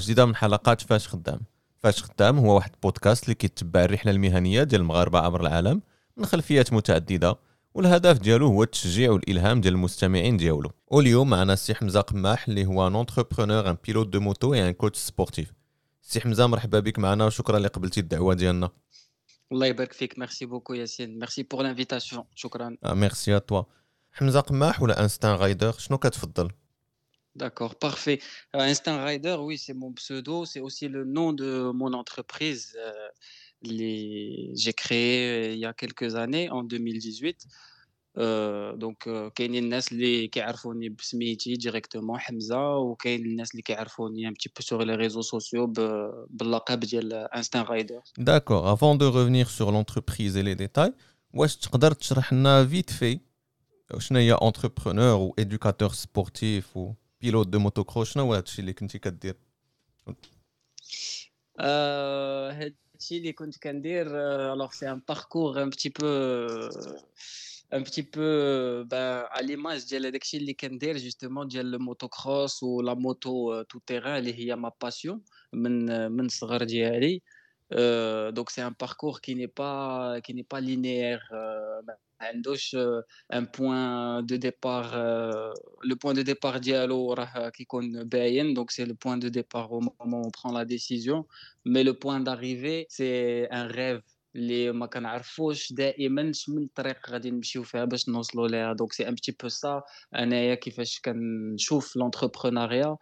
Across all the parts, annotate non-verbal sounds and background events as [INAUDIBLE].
جديدة من حلقات فاش خدام. فاش خدام هو واحد البودكاست اللي كيتبع الرحلة المهنية ديال المغاربه عبر العالم من خلفيات متعددة والهدف ديالو هو التشجيع والإلهام ديال المستمعين ديالو. واليوم معنا السي حمزة قماح اللي هو ان انتربرونور ان بيلوت دو موتو اي ان كوتش سبورتيف سي حمزة مرحبا بك معنا وشكرا اللي قبلتي الدعوة ديالنا. الله يبارك فيك ميرسي بوكو ياسين ميرسي بور لانفيتاسيون شكرا. ميرسي ا توا حمزة قماح ولا انستان رايدر شنو كتفضل؟ D'accord, parfait. Euh, Instant Rider, oui, c'est mon pseudo. C'est aussi le nom de mon entreprise. euh, les- J'ai créé euh, il y a quelques années, en 2018. Euh, donc, euh, كاينين الناس اللي كيعرفوني بسميتي ديريكتومون حمزة وكاين الناس اللي كيعرفوني un petit peu sur les réseaux sociaux ب- باللقب ديال Instant Rider. D'accord, avant de revenir sur l'entreprise et les détails, واش تقدر تشرح لنا vite fait شنو هي entrepreneur و éducateur sportif و pilote de motocross شنو هو هادشي اللي كنتي كدير Euh, هادشي اللي كنت كندير euh, alors c'est un parcours un petit peu euh, un petit peu euh, ben, à l'image ديال داكشي اللي كندير justement ديال الموتوكروس ولا موتو تو تيران اللي هي ما باسيون من من الصغر ديالي Euh, donc c'est un parcours qui n'est pas qui n'est pas linéaire euh, ما عندوش euh, un point de départ euh, le point de départ ديالو راه كيكون باين donc c'est le point de départ au moment où on prend la décision mais le point d'arrivée c'est un rêve اللي ما كنعرفوش دائما شمن الطريق غادي نمشيو فيها باش نوصلوا ليها دونك سي ان بتي بو سا انايا كيفاش كنشوف لونتربرونيا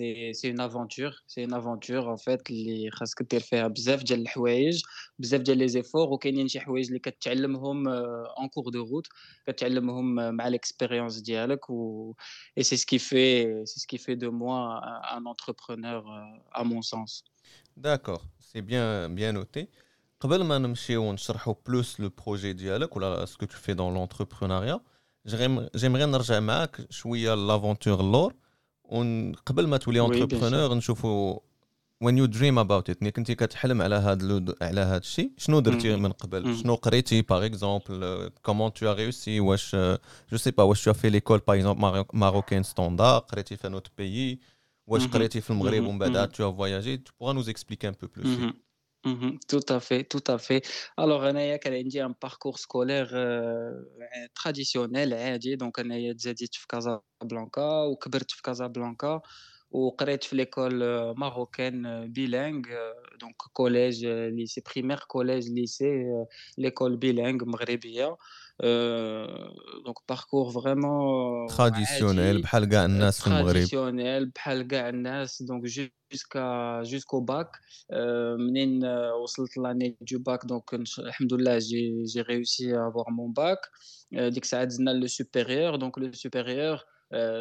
سي سي اون افونتور سي اون افونتور ان فيت اللي خاصك دير فيها بزاف ديال الحوايج بزاف ديال لي زيفور وكاينين شي حوايج اللي كتعلمهم اون كور دو روت كتعلمهم مع ليكسبيريونس ديالك و et c'est ce qui fait c'est ce qui fait de moi un un entrepreneur euh, à mon sens D'accord, c'est bien bien noté. قبل ما نمشيو ونشرحوا بلوس لو بروجي ديالك ولا ce que tu fais dans l'entrepreneuriat j'aimerais نرجع معاك شويه لافونتور اللور وقبل ما تولي اونتربرونور نشوفوا وين يو دريم اباوت ات كنتي كتحلم على هذا على هذا الشيء شنو درتي من قبل؟ شنو قريتي؟ باغ اكزومبل كومون تو ريوسي واش جو سي با واش في ليكول باغ اكزومبل ماروكين ستوندار قريتي في نوت بيي واش قريتي في المغرب ومن بعد تو فواياجي تو بوغا نوز اكسبليكي ان بو بلوس peu plus Mhm. Mhm. Tout à fait, tout à fait. Alors, أنايا كان عندي un parcours scolaire euh, traditionnel عادي donc أنايا تزاديت في كازابلانكا وكبرت في كازابلانكا وقريت في ليكول ماروكان بيلانغ دونك كوليج ليسي بريمير كوليج ليسي ليكول بيلانغ مغربية دونك باركور فريمون traditionnel بحال كاع الناس في المغرب traditionnel بحال كاع الناس دونك jusqu'à jusqu'au bac Euh, منين آه، وصلت لاني دو باك دونك نش- الحمد لله جي جي ريوسي افوار مون باك ديك الساعه دزنا لو سوبيريور دونك لو سوبيريور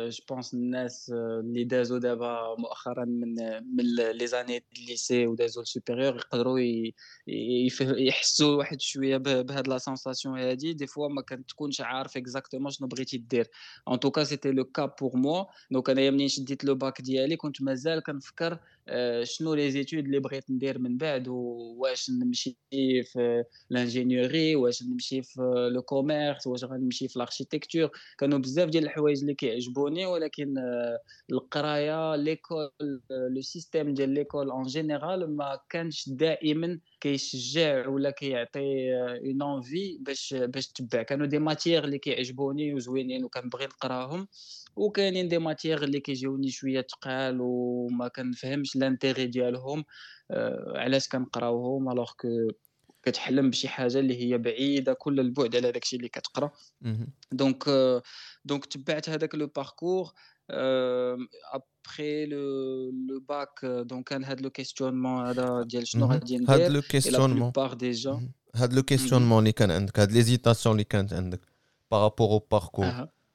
جو بونس الناس آه، اللي دازوا دابا مؤخرا من من لي زاني الليسي ودازوا السوبيريور يقدروا ي- ي- يف- يحسوا واحد شويه ب- بهاد لا سونساسيون هادي دي فوا ما كتكونش عارف اكزاكتومون شنو بغيتي دير ان توكا سيتي لو كا بور موا دونك انايا منين شديت لو باك ديالي كنت مازال كنفكر آه، شنو لي زيتود اللي بغيت ندير من بعد واش نمشي في لانجينيوري واش نمشي في لو كوميرس واش غنمشي في الاركيتكتور كانوا بزاف ديال الحوايج اللي كيعجبوني ولكن آه، القراية ليكول لو سيستيم ديال ليكول اون جينيرال ما كانش دائما كيشجع ولا كيعطي اون انفي باش باش تبع. كانوا دي ماتيير اللي كيعجبوني وزوينين وكنبغي نقراهم. وكاينين دي ماتيير اللي كيجيوني شوية تقال وما كنفهمش لانتيغي ديالهم آه، علاش كنقراوهم الوغ كو كتحلم بشي حاجة اللي هي بعيدة كل البعد على داكشي اللي كتقرا. دونك دونك تبعت هذاك لو باركور ابخي لو لو باك دونك كان هذا لو كيستيونمون هذا ديال شنو. غادي هاد ندير؟ لو اي لا كيستيونمون دي جون. هاد لو كيستيونمون اللي كان عندك هاد ليزيتاسيون اللي كانت عندك بارابور أو باركور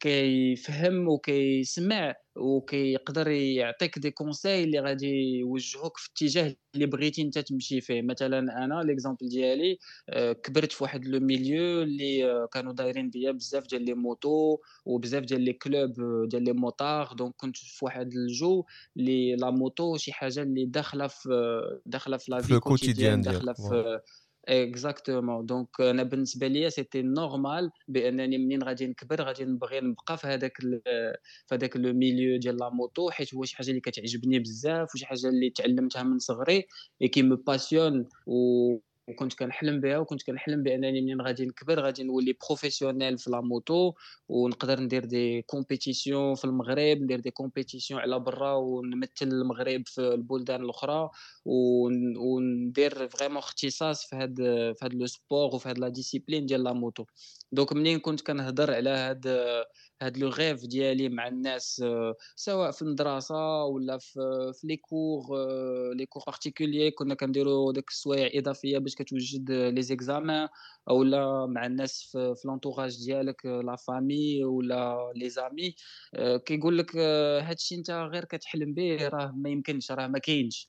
كيفهم وكيسمع وكيقدر يعطيك دي كونساي اللي غادي يوجهوك في الاتجاه اللي بغيتي انت تمشي فيه. مثلا أنا ليكزامبل ديالي آه، كبرت في واحد لو ميليو اللي آه، كانوا دايرين بيا بزاف ديال لي موتو وبزاف ديال لي كلوب آه، ديال لي موطار دونك كنت في واحد الجو اللي لا موتو شي حاجة اللي داخلة في داخلة في لا في كوتيديان داخلة في اكزاكتومون دونك أنا بالنسبة ليا سيتي نورمال بأنني منين غادي نكبر غادي نبغي نبقى في هذاك في هذاك لو ميليو ديال لا موتو حيت هو شي حاجة اللي كتعجبني بزاف وشي حاجة اللي تعلمتها من صغري اي كي مو باسيون و وكنت كنحلم بها وكنت كنحلم بأنني منين غادي نكبر غادي نولي بروفيسيونيل في لا موتو ونقدر ندير دي كومبيتيسيون في المغرب ندير دي كومبيتيسيون على برا ونمثل المغرب في البلدان الأخرى وندير فريمون اختصاص في هذا في هذا لو سبور وفي هذا لا ديسيبلين ديال لا موتو دونك منين كنت كنهضر على هذا هاد لو غيف ديالي مع الناس سواء في المدرسة ولا في في لي كور لي كور بارتيكولير كنا كنديروا داك السوايع إضافية باش كتوجد لي زيكزامان اولا مع الناس في, في لونطوراج ديالك لا فامي ولا لي زامي كيقول لك هادشي انت غير كتحلم به راه ما يمكنش راه ما كاينش.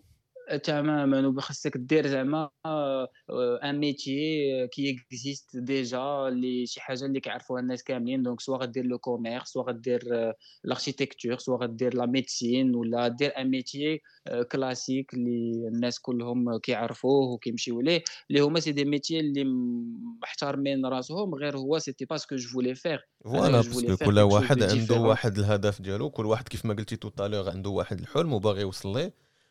تماما وخاصك دير زعما ان ميتي كي اكزيست ديجا اللي شي حاجة اللي كيعرفوها الناس كاملين. دونك سوا غدير لو كوميرس سوا غدير الاركيتكتور سوا غدير لا ميديسين ولا دير ان ميتي كلاسيك اللي الناس كلهم كيعرفوه وكيمشيو ليه اللي هما سي دي ميتي اللي محترمين راسهم غير هو سيتي با سكو جو فولي فير فوالا باسكو كل واحد عنده واحد الهدف ديالو كل واحد كيف ما قلتي تو عنده واحد الحلم وباغي يوصل ليه.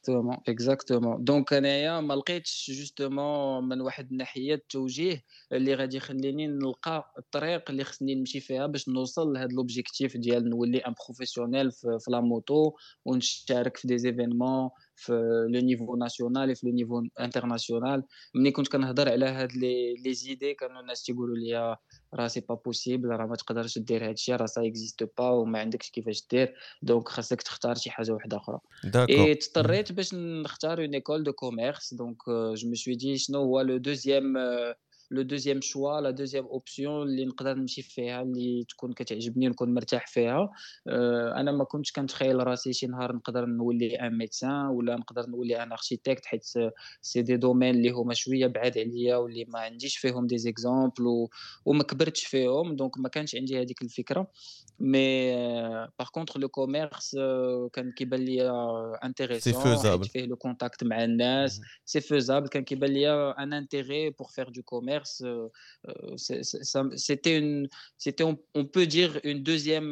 اكزاكتومون اكزاكتومون دونك انايا ما لقيتش جوستومون من واحد الناحية التوجيه اللي غادي يخليني نلقى الطريق اللي خصني نمشي فيها باش نوصل لهذا لوبجيكتيف ديال نولي ان بروفيسيونيل في, لا موتو ونشارك في دي زيفينمون في لو نيفو ناسيونال في لو نيفو انترناسيونال ملي كنت كنهضر على هاد لي لي زيدي كانوا الناس تيقولوا لي راه سي با بوسيبل راه ما تقدرش دير هاد الشيء راه سا اكزيست با وما عندكش كيفاش دير دونك خاصك تختار شي حاجه واحده اخرى اي اضطريت باش نختار اون ايكول دو كوميرس دونك جو مي سوي دي شنو هو لو دوزيام لو دوزيام شوا لا دوزيام اوبسيون اللي نقدر نمشي فيها اللي تكون كتعجبني ونكون مرتاح فيها انا ما كنتش كنتخيل راسي شي نهار نقدر نولي ان ميدسان ولا نقدر نولي ان اركيتكت حيت سي دي دومين اللي هما شويه بعاد عليا واللي ما عنديش فيهم دي زيكزامبل وما كبرتش فيهم دونك ما كانش عندي هذيك الفكره مي باغ كونتر لو كوميرس كان كيبان لي انتريسون فيه لو كونتاكت مع الناس سي فوزابل كان كيبان لي ان انتيغي بور فير دو كوميرس commerce, c'était une, c'était on, on, peut dire une deuxième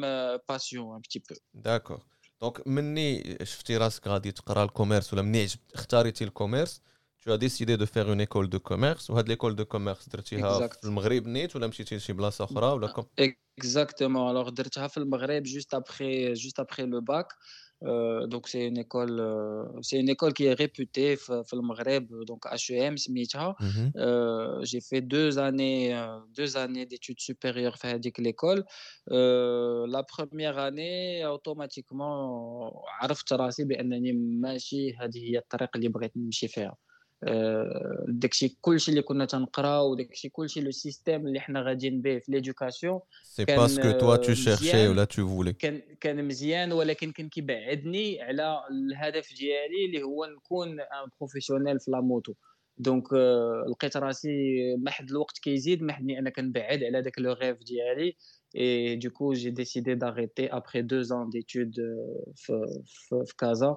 passion un petit peu. D'accord. دونك مني شفتي راسك غادي تقرا الكوميرس ولا مني اختاريتي الكوميرس tu as décidé de faire une école de commerce وهاد l'école de commerce درتيها في المغرب نيت ولا مشيتي لشي بلاصه اخرى ولا كم اكزاكتومون الوغ درتها في المغرب جوست ابخي جوست ابخي لو باك Euh, donc c'est une école, euh, c'est une école qui est réputée au Maghreb, donc HEM Smita. Mhm. Euh, j'ai fait deux années, deux années d'études supérieures à l'école. la première année, automatiquement, عرفت راسي بأنني ماشي هذه هي الطريق اللي بغيت نمشي فيها. داكشي كلشي اللي كنا تنقراو وداكشي كلشي لو سيستيم اللي حنا غاديين به في ليدوكاسيون سي با سكو توا تو شيرشي ولا تو فولي كان كان مزيان ولكن كان كيبعدني على الهدف ديالي اللي هو نكون ان بروفيسيونيل في لا موتو. دونك لقيت راسي ما حد الوقت كيزيد ما حدني أنا كنبعد على داك لو غيف ديالي. اي دوكو جي ديسيدي داغيتي ابري دو زون ديتود في, في, في كازا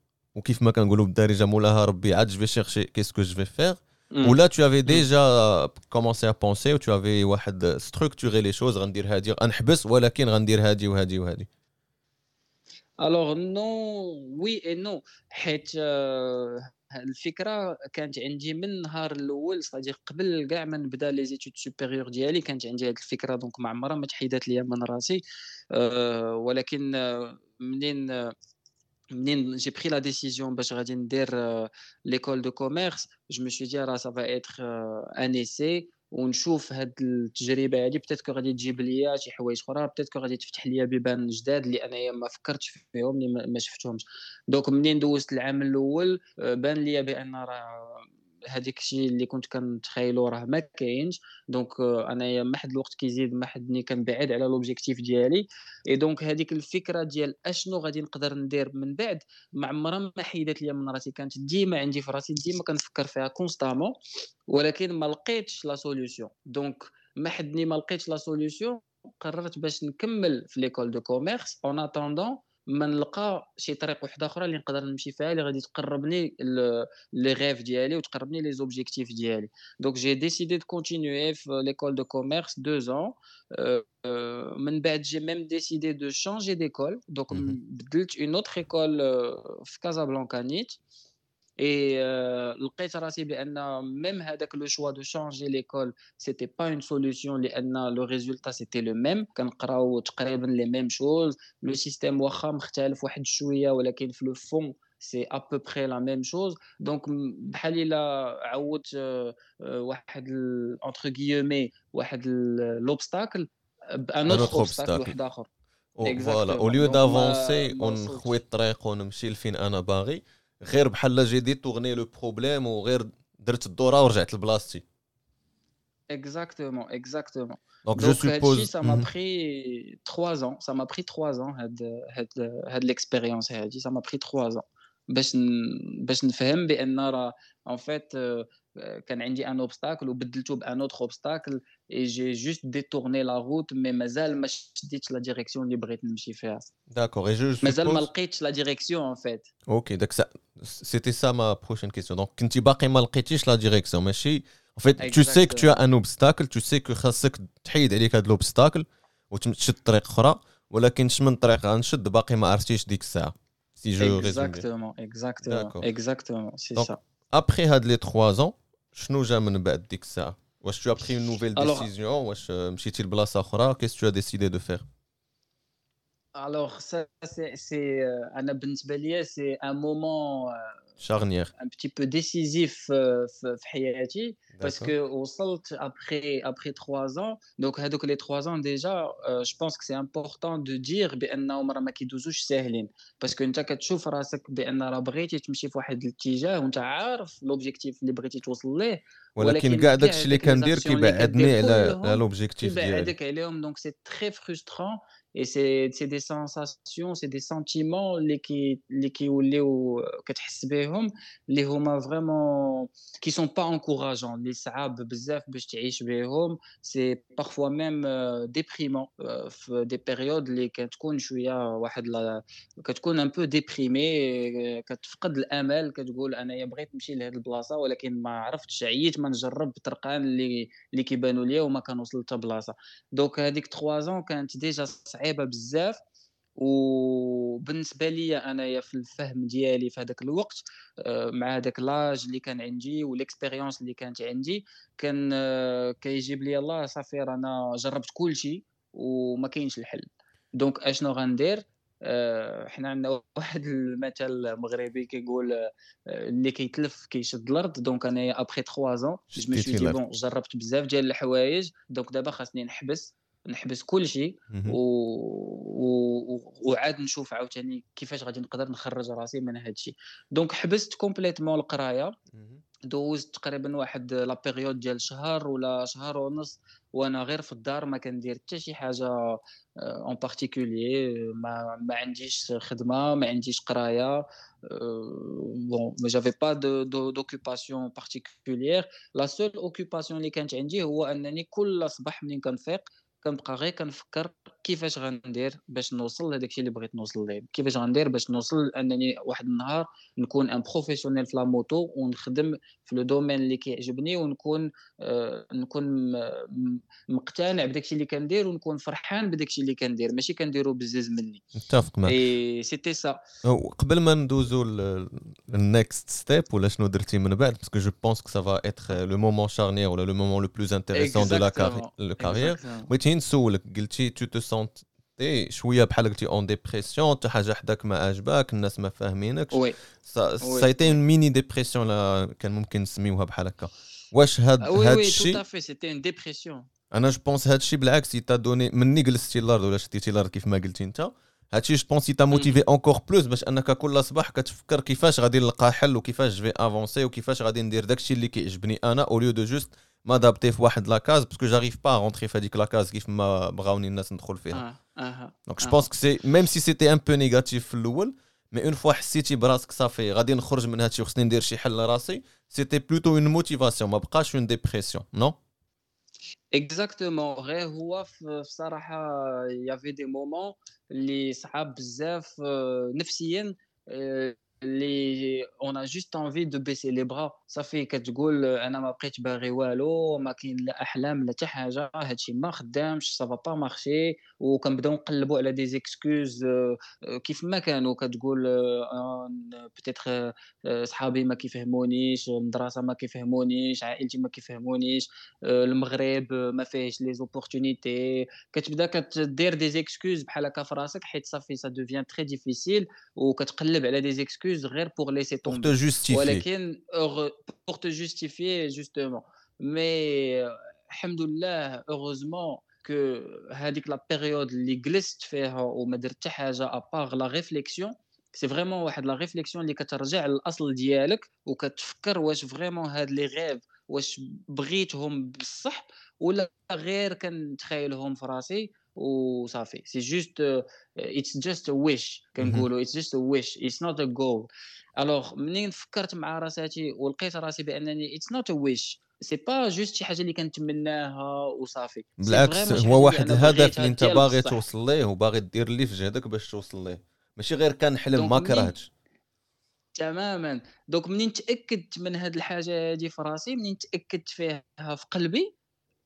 وكيف ما كنقولوا بالدارجة مولاها ربي عاد جو في شيرشي كيس كو جو في فيغ ولا avais déjà commencé à penser ou tu avais واحد structuré les choses غندير هادي غنحبس ولكن غندير هادي وهادي وهادي. الوغ نو وي اي نو حيت الفكرة كانت عندي من النهار الأول صديق قبل كاع ما نبدا لي زيتود سوبيريور ديالي كانت عندي هذه الفكرة. دونك ما عمرها ما تحيدات ليا من راسي. ولكن منين منين j'ai pris la décision غادي ندير l'école de commerce. Je me suis dit راه ça va être un essai. ونشوف هاد التجربة هادي. بتات كو غادي تجيب ليا شي حوايج أخرى. بتات كو غادي تفتح ليا بيبان جداد اللي أنايا ما فكرتش فيهم اللي ما شفتهمش. دونك منين دوزت العام الأول بان ليا بأن راه هذيك الشيء اللي كنت كنتخيلو راه ما كاينش. دونك أنايا ما حد الوقت كيزيد ما حدني كنبعد على لوبجيكتيف ديالي. اي دونك هذيك الفكرة ديال أشنو غادي نقدر ندير من بعد ما عمرها ما حيدت ليا من راسي. كانت ديما عندي في راسي ديما كنفكر فيها كونستامون ولكن ما لقيتش لا سوليوشن دونك ما حدني ما لقيتش لا سوليوشن قررت باش نكمل في ليكول دو كوميرس اون اتوندون ما نلقى شي طريق واحده اخرى اللي نقدر نمشي فيها اللي غادي تقربني لي غيف ديالي وتقربني لي زوبجيكتيف ديالي دونك جي ديسيدي دو كونتينيي في ليكول دو كوميرس دو زون من بعد جي ميم ديسيدي دو شانجي ديكول دونك بدلت اون اوتر ايكول في كازابلانكا نيت Et euh, même avec le choix de changer l'école, ce n'était pas une solution. Le résultat, c'était le même. Quand On les mêmes choses. Le système, le fond, c'est à peu près la même chose. Donc, euh, euh, entre guillemets, l'obstacle, un autre obstacle. Oh, voilà. Au lieu d'avancer, on choisit le fin à Nabari. غير بحال جي دي تورني لو بروبليم وغير درت الدورة ورجعت لبلاصتي. اكزاكتومون اكزاكتومون دونك جو سوبوز سا ما بري 3 ans سا ما بري 3 ans هاد هاد هاد ليكسبيريونس هادي سا ما بري 3 ans. باش باش نفهم بان راه ان فيت كان عندي ان اوبستاكل وبدلته بان اوتر اوبستاكل اي جي جوست ديتورني لا روت مي مازال ما شديتش لا ديريكسيون اللي بغيت نمشي فيها داكور اي جو مازال ما لقيتش لا ديريكسيون ان فيت اوكي داك سيتي سا ما بروشين كيسيون دونك كنتي باقي ما لقيتيش لا ديريكسيون ماشي en fait tu sais que tu as un obstacle tu sais que خاصك تحيد عليك هذا الاوبستاكل وتشد طريق اخرى ولكن شمن طريق غنشد باقي ما عرفتيش ديك الساعه si je exactement exactement exactement c'est ça après هاد لي 3 ans شنو جا من بعد ديك الساعه واش tu as pris une nouvelle décision واش مشيتي لبلاصه اخرى qu'est-ce que tu as décidé de faire alors ça c'est c'est انا بالنسبه ليا c'est un moment charnière un petit peu décisif في حياتي parce que وصلت après après 3 ans donc هذوك les 3 ans déjà je pense que c'est important de dire بانهم راه ما كيدوزوش ساهلين parce que انت كتشوف راسك بان راه بغيتي تمشي في واحد الاتجاه وانت عارف لوبجيكتيف اللي بغيتي توصل ليه ولكن كاع داكشي اللي كندير كيبعدني على لوبجيكتيف ديالي كيبعدك عليهم دونك سي تري فرسترون et c'est des sensations c'est des sentiments اللي كي اللي كيوليو كتحس بهم اللي هما فريمون qui sont pas encourageants اللي صعاب بزاف باش تعيش بهم سي parfois même déprimant في دي بيريود اللي كتكون شويه واحد لا كتكون ان بو ديبريمي كتفقد الامل كتقول انايا بغيت نمشي لهاد البلاصه ولكن ما عرفتش عييت ما نجرب الطرقان اللي اللي كيبانوا ليا وما كنوصل حتى بلاصه دونك هذيك 3 ans كانت ديجا صعيبه بزاف. وبالنسبة لي أنايا في الفهم ديالي في هذاك الوقت آه، مع هذاك لاج اللي كان عندي والاكسبيريونس اللي كانت عندي كان آه، كيجيب لي الله صافي رانا جربت كل شيء وما كاينش الحل. دونك أشنو غندير؟ آه، حنا عندنا [LAUGHS] واحد المثل مغربي كيقول اللي كيتلف كيشد الأرض. دونك أنايا ابخي 3 زون جو مي دي بون جربت بزاف ديال الحوايج. دونك دابا خاصني نحبس. نحبس كل شيء و... و... وعاد نشوف عاوتاني كيفاش غادي نقدر نخرج راسي من هذا الشيء دونك حبست كومبليتمون القراية. دوزت تقريبا واحد لا بيريود ديال شهر ولا شهر ونص وأنا غير في الدار ما كندير حتى شي حاجة اون آه، بارتيكولي ما ما عنديش خدمة ما عنديش قراية بون ما جافي با دوكوباسيون بارتيكولير لا سول اوكوباسيون اللي كانت عندي هو أنني كل صباح منين كنفيق كنبقى غير كنفكر كيفاش غندير باش نوصل لهداك الشيء اللي بغيت نوصل ليه؟ كيفاش غندير باش نوصل أنني واحد النهار نكون ان بروفيسيونيل في لا موتو ونخدم في لو دومين اللي كيعجبني ونكون آه نكون مقتنع بداك الشيء اللي كندير ونكون فرحان بداك الشيء اللي كندير. ماشي كنديرو بزاف مني. متفق معك إي سيتي سا قبل ما ندوزو النيكست ستيب ولا شنو درتي من بعد؟ باسكو جو بونس كو سا فا اتر لو مومون شارنيير ولا لو مومون لو بلوز انتريسون دو لا كارير بغيتي نسولك قلتي تو سونتي شوية بحال قلتي اون ديبرسيون حتى حاجة حداك ما عجبك الناس ما فاهمينكش وي سايتي ميني ديبرسيون كان ممكن نسميوها بحال هكا واش هاد هاد الشيء وي تو سيتي ان ديبرسيون أنا جو بونس هاد الشيء بالعكس تا دوني مني جلستي الأرض ولا شديتي الأرض كيف ما قلتي انت هادشي جو بونس تا موتيفي اونكور بلوس باش انك كل صباح كتفكر كيفاش غادي نلقى حل وكيفاش في افونسي وكيفاش غادي ندير داكشي اللي كيعجبني أنا اوليو دو جوست m'adapter في واحد لاكاز باسكو جاريف با رونتري في هذيك لاكاز كيف ما بغاوني الناس ندخل فيها دونك جو بونس كو سي ميم سي سيتي ان بو نيجاتيف في الاول مي اون فوا حسيتي براسك صافي غادي نخرج من هادشي وخصني ندير شي حل لراسي سيتي بلوتو اون موتيفاسيون ما بقاش اون ديبرسيون نو اكزاكتومون غير هو في صراحه يافي دي مومون اللي صعاب بزاف نفسيا اللي اون جوست انفي دو بيسي لي برا صافي كتقول انا ما بقيت باغي والو ما كاين لا احلام لا حتى حاجه هادشي ما خدامش سافا با مارشي وكنبداو نقلبوا على دي زيكسكوز كيف ما كانوا كتقول بتيتر صحابي ما كيفهمونيش المدرسه ما كيفهمونيش عائلتي ما كيفهمونيش المغرب ما فيهش لي زوبورتونيتي كتبدا كدير دي زيكسكوز بحال هكا في راسك حيت صافي سا دوفيان تري ديفيسيل وكتقلب على دي زيكسكوز غير بور ليسي تومبي ولكن pour te justifier justement. Mais الحمد لله heureusement que هذيك لا بيريود اللي جلست فيها وما درت حاجة ابار لا ريفليكسيون سي فريمون واحد لا ريفليكسيون اللي كترجع للاصل ديالك وكتفكر واش فريمون هاد لي غيف واش بغيتهم بصح ولا غير كنتخيلهم في راسي وصافي سي جوست اتس جاست ا ويش كنقولوا اتس جاست ا ويش اتس نوت ا جول الوغ منين فكرت مع راساتي ولقيت راسي بأنني اتس نوت ا ويش سي با جوست شي حاجة اللي كنتمناها وصافي بالعكس هو واحد الهدف اللي أنت باغي توصل ليه وباغي دير اللي في جهدك باش توصل ليه. ماشي غير كان حلم ما كرهتش. تماما. دونك منين تأكدت من هاد الحاجة هادي في راسي؟ منين تأكدت فيها في قلبي؟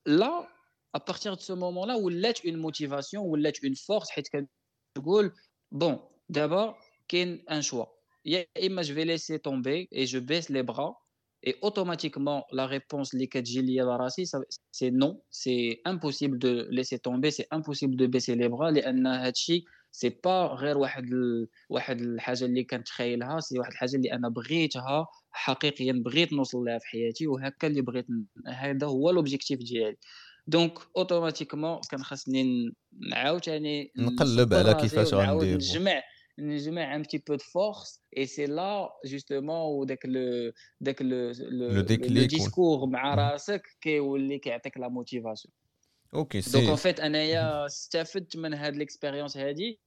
لا. ابارتيغ دو سو مومون لا ولات اون موتيفاسيون ولات اون فورس حيت كتقول بون دابا كاين ان شوا يا اما جو في ليسي تومبي اي جو بيس لي برا Et automatiquement, la réponse liée à la racine, c'est non. C'est impossible de laisser tomber, c'est impossible de baisser les bras. لأن هادشي سي با غير واحد ال... واحد الحاجه اللي كنتخيلها سي واحد الحاجه اللي انا بغيتها حقيقيا بغيت نوصل لها في حياتي وهكا اللي بغيت هذا هو لوبجيكتيف ديالي دونك اوتوماتيكمون كان خاصني نعاود عاوتاني نقلب على كيفاش غندير نجمع نجمع ان تي بو دو فورس اي سي لا جوستومون وداك لو داك لو لو ديسكور مع راسك كيولي كيعطيك لا موتيفاسيون أوكي سي دونك ان فيت أنايا استفدت من هاد ليكسبيريونس هادي.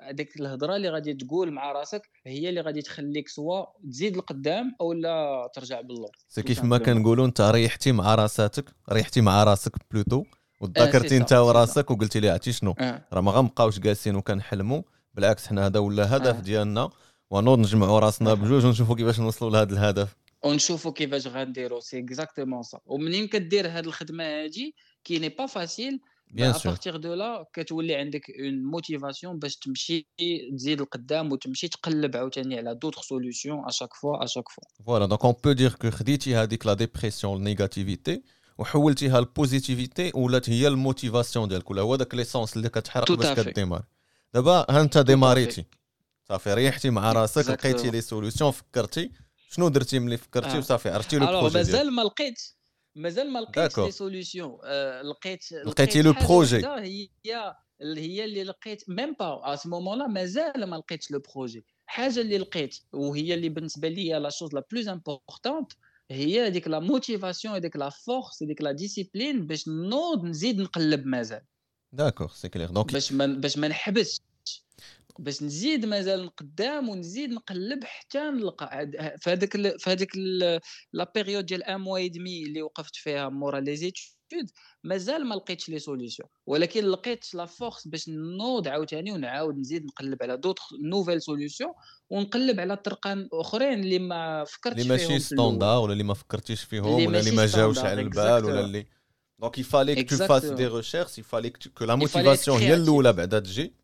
هذيك الهضرة اللي غادي تقول مع راسك هي اللي غادي تخليك سوا تزيد لقدام أو لا ترجع باللور. سي كيف ما كنقولوا أنت ريحتي مع راساتك ريحتي مع راسك بلوتو وتذكرتي أنت وراسك وقلتي لي عرفتي شنو؟ راه ما غنبقاوش جالسين وكنحلموا بالعكس حنا هذا ولا هدف آه. ديالنا ونوض نجمعوا راسنا بجوج ونشوفوا كيفاش نوصلوا لهذا الهدف. ونشوفوا كيفاش غنديروا سي اكزاكتومون سا ومنين كدير هذه الخدمة هذه كي ني با فاسيل Bien à sûr. partir de là كتولي عندك une motivation باش تمشي تزيد لقدام وتمشي تقلب عاوتاني على d'autres solutions à chaque fois à chaque fois. Voilà, donc on peut dire que خديتي هذيك لا ديبرسيون النيجاتيفيتي وحولتيها للبوزيتيفيتي ولات هي الموتيفاسيون ديالك ولا هو داك ليسونس اللي كتحرق باش. كديمار دابا ها انت ديماريتي صافي ريحتي مع راسك لقيتي. لي سوليوشن فكرتي شنو درتي ملي فكرتي وصافي عرفتي لو بروجي مازال ما لقيت مازال ما لقيتش داكور لي سوليوشن آه لقيت لقيتي لقيت لو حاجه بروجي وحده هي اللي هي اللي لقيت ميم با ا سو مومون لا مازال ما لقيتش لو بروجي حاجه اللي لقيت وهي اللي بالنسبه لي لا شوز لا بلوز امبورطونت هي هذيك لا موتيفاسيون هذيك لا فورس هذيك لا ديسيبلين باش نوض نزيد نقلب مازال داكور سي كلير دونك باش ما باش ما نحبسش باش نزيد مازال نقدام ونزيد نقلب حتى نلقى عاد- في هذاك ال- في هذيك ال- لا بيريود ديال ان موا دمي اللي وقفت فيها مورا لي زيتود مازال ما لقيتش لي سوليسيون ولكن لقيت لا فورس باش نوض عاوتاني ونعاود نزيد نقلب على دوطخ نوفيل سوليسيون ونقلب على طرقان أخرين اللي ما اللي فكرتش ماشي فيهم في الأول. ستاندار ولا اللي ما فكرتيش فيهم اللي ولا اللي ماشي ما جاوش على البال ولا اللي دونك fallait que, tu... que la il fallait être motivation هي الأولى بعدا تجي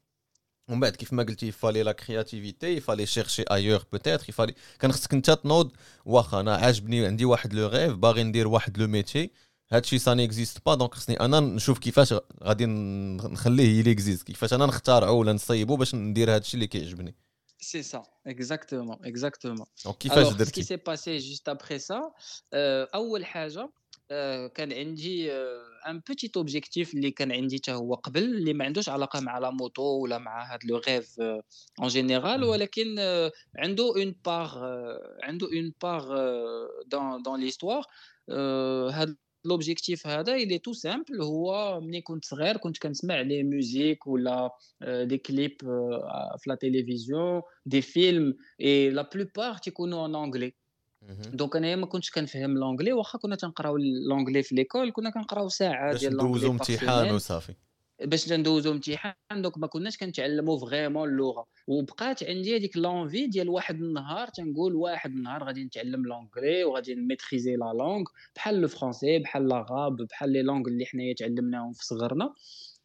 ومن بعد كيف ما قلتي créativité il fallait chercher ailleurs peut-être il fallait كان خصك انت تنوض واخا أنا عاجبني عندي واحد لو ريف باغي ندير واحد لو ميتي هادشي سا نيكزيست با دونك خصني أنا نشوف كيفاش غادي نخليه يلي اكزيست كيفاش أنا نختارعو ولا نصيبو باش ندير هادشي اللي كيعجبني. سي سا اكزاكتومون اكزاكتومون دونك كيفاش Alors, ce qui درتي s'est passé juste après ça, euh, أول حاجة كان عندي ان بوتيت اوبجيكتيف اللي كان عندي حتى هو قبل اللي ما عندوش علاقه مع لا موتو ولا مع هاد لو غيف اون جينيرال مهم. ولكن آه، عنده اون بار عنده اون بار دون دون ليستوار هاد لوبجيكتيف هذا اللي تو سامبل هو ملي كنت صغير كنت كنسمع لي ميوزيك ولا دي كليب في لا تيليفزيون دي فيلم اي لا بلوبار تيكونوا ان انجلي مهم. دونك أنايا ما كنتش كنفهم لونجلي واخا كنا تنقراو لونجلي في ليكول كنا كنقراو ساعة باش ديال لونجلي ندوزو بار امتحان وصافي. باش ندوزو امتحان دونك ما كناش كنتعلموا فريمون اللغة. وبقات عندي هذيك لونفي ديال واحد النهار تنقول واحد النهار غادي نتعلم لونجلي وغادي نميتريزي لا لونغ بحال لو فرونسي بحال لاغاب بحال لي لونغ اللي حنايا تعلمناهم في صغرنا.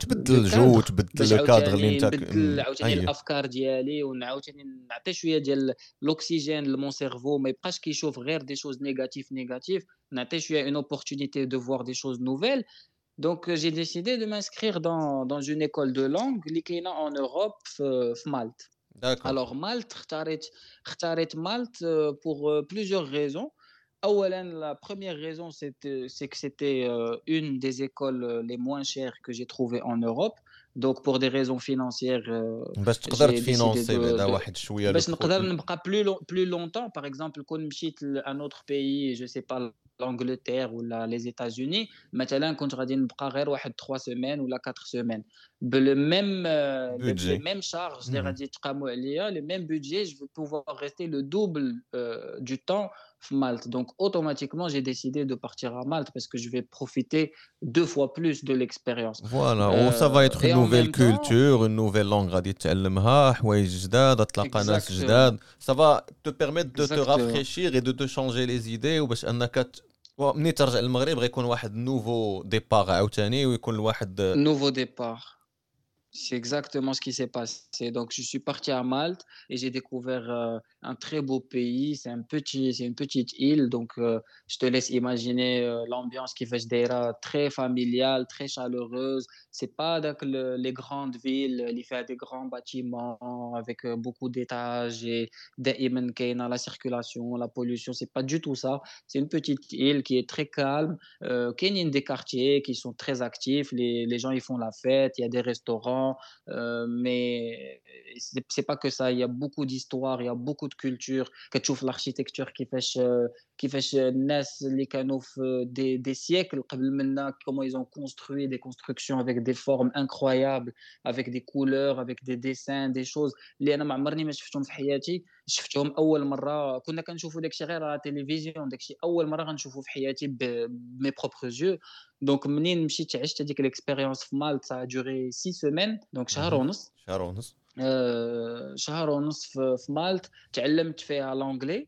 تبدل لو الجو كادر وتبدل باش لو كادر اللي عاوتاني انت نبدل عاوتاني اييه الافكار ديالي ونعاوتاني نعطي شويه ديال الاكسجين لمون سيرفو ما يبقاش كيشوف غير دي شوز نيجاتيف نيجاتيف نعطي شويه اون opportunité de voir des choses nouvelles donc euh, j'ai décidé de m'inscrire dans dans une école de langue اللي كاينه en Europe في في مالط داكور alors مالط اختاريت اختاريت مالط euh, pour euh, plusieurs raisons أولاً, la première raison, c'était- c'est que c'était euh, une des écoles euh, les moins chères que j'ai trouvées en Europe. Donc, pour des raisons financières, euh, باش تقدر j'ai décidé تفينونسي de, بعدا de- واحد شويه لو باش نقدر برو نبقى plus, long- plus longtemps. Par exemple, كون مشيت ل- un autre pays, je sais pas, l'Angleterre ou la- les États-Unis, مثلا كنت غادي نبقى غير واحد 3 semaines ولا 4 semaines. بل même euh, les, les بودجي mêmes charges اللي مهم. غادي يتقاموا عليا, le même budget, je vais pouvoir rester le double euh, du temps في Malte. Donc, automatiquement, j'ai décidé de partir à Malte parce que je vais profiter deux fois plus de l'expérience. فوالا و سا Euh, فا ايتر et en نوفيل même temps, كولتور اون نوفيل لونغ غادي تعلمها حوايج جداد تلقى ناس exactement, جداد سا فا تو بيرميت دو تو exactement, رافريشير اي دو تو شونجي لي زيدي وباش انك ت... و ملي ترجع للمغرب غيكون واحد نوفو ديبار عاوتاني ويكون الواحد nouveau départ. c'est exactement ce qui s'est passé. Donc, je suis parti à Malte et j'ai découvert euh, un très beau pays. C'est un petit, c'est une petite île. Donc, euh, je te laisse imaginer euh, l'ambiance qui fait Jdeira, très familiale, très chaleureuse. C'est pas donc, les grandes villes, il fait des grands bâtiments avec beaucoup d'étages et dans la circulation, la pollution. C'est pas du tout ça. C'est une petite île qui est très calme. Euh, il y a des quartiers qui sont très actifs. Les, les gens, ils font la fête. Il y a des restaurants euh, mais c'est pas que ça. Il y a beaucoup d'histoires, il y a beaucoup de cultures. Que tu l'architecture qui fait qui fait naissent les canaux des, des siècles. Comment ils ont construit des constructions avec des formes incroyables, avec des couleurs, avec des dessins, des choses. Les شفتهم أول مرة كنا كنشوفوا داكشي غير على التلفزيون داكشي أول مرة غنشوفو في حياتي بمي بروبر جو دونك منين مشيت عشت هذيك ليكسبيريونس في مالت سا دوري 6 سيمين دونك شهر ونص. شهر ونص. آه شهر ونص في مالت. تعلمت فيها لونجلي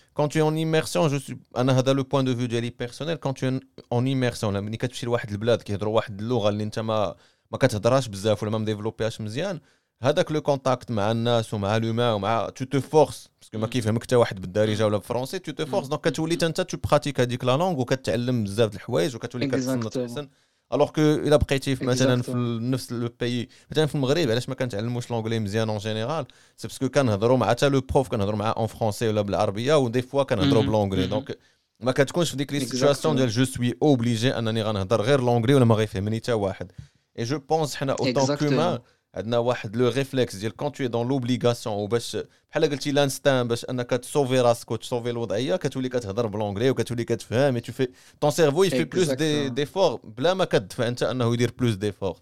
quand tu es en immersion je suis أنا هذا لو بوين دو فيو ديالي بيرسونيل quand tu es en immersion ملي كتمشي لواحد البلاد كيهضروا واحد اللغة اللي أنت ما ما كتهضرهاش بزاف ولا ما مديفلوبيهاش مزيان هذاك لو كونتاكت مع الناس ومع لوما ومع تو تو فورس باسكو ما كيفهمك حتى واحد بالدارجة ولا بالفرونسي تو تو فورس دونك كتولي أنت تو براتيك هذيك لا لونغ وكتعلم بزاف د الحوايج وكتولي كتصنت احسن الوغ كو الا بقيتي في مثلا في نفس لو بيي مثلا في المغرب علاش ما كنتعلموش لونجلي مزيان اون جينيرال سي باسكو كنهضروا مع حتى لو بروف كنهضروا معاه اون فرونسي ولا بالعربيه ودي فوا كنهضروا بلونجلي دونك ما كتكونش في ديك لي سيتواسيون ديال جو سوي اوبليجي انني غنهضر غير لونجلي ولا ما غيفهمني حتى واحد اي جو بونس حنا اوتون كومان عندنا واحد لو ريفلكس ديال كون تو دون لوبليغاسيون وباش بحال قلتي لانستان باش انك تسوفي راسك وتسوفي الوضعيه كتولي كتهضر بلونجلي وكتولي كتفهم تو في طون سيرفو يفي بلوس دي ديفور بلا ما كتدفع انت انه يدير بلوس ديفور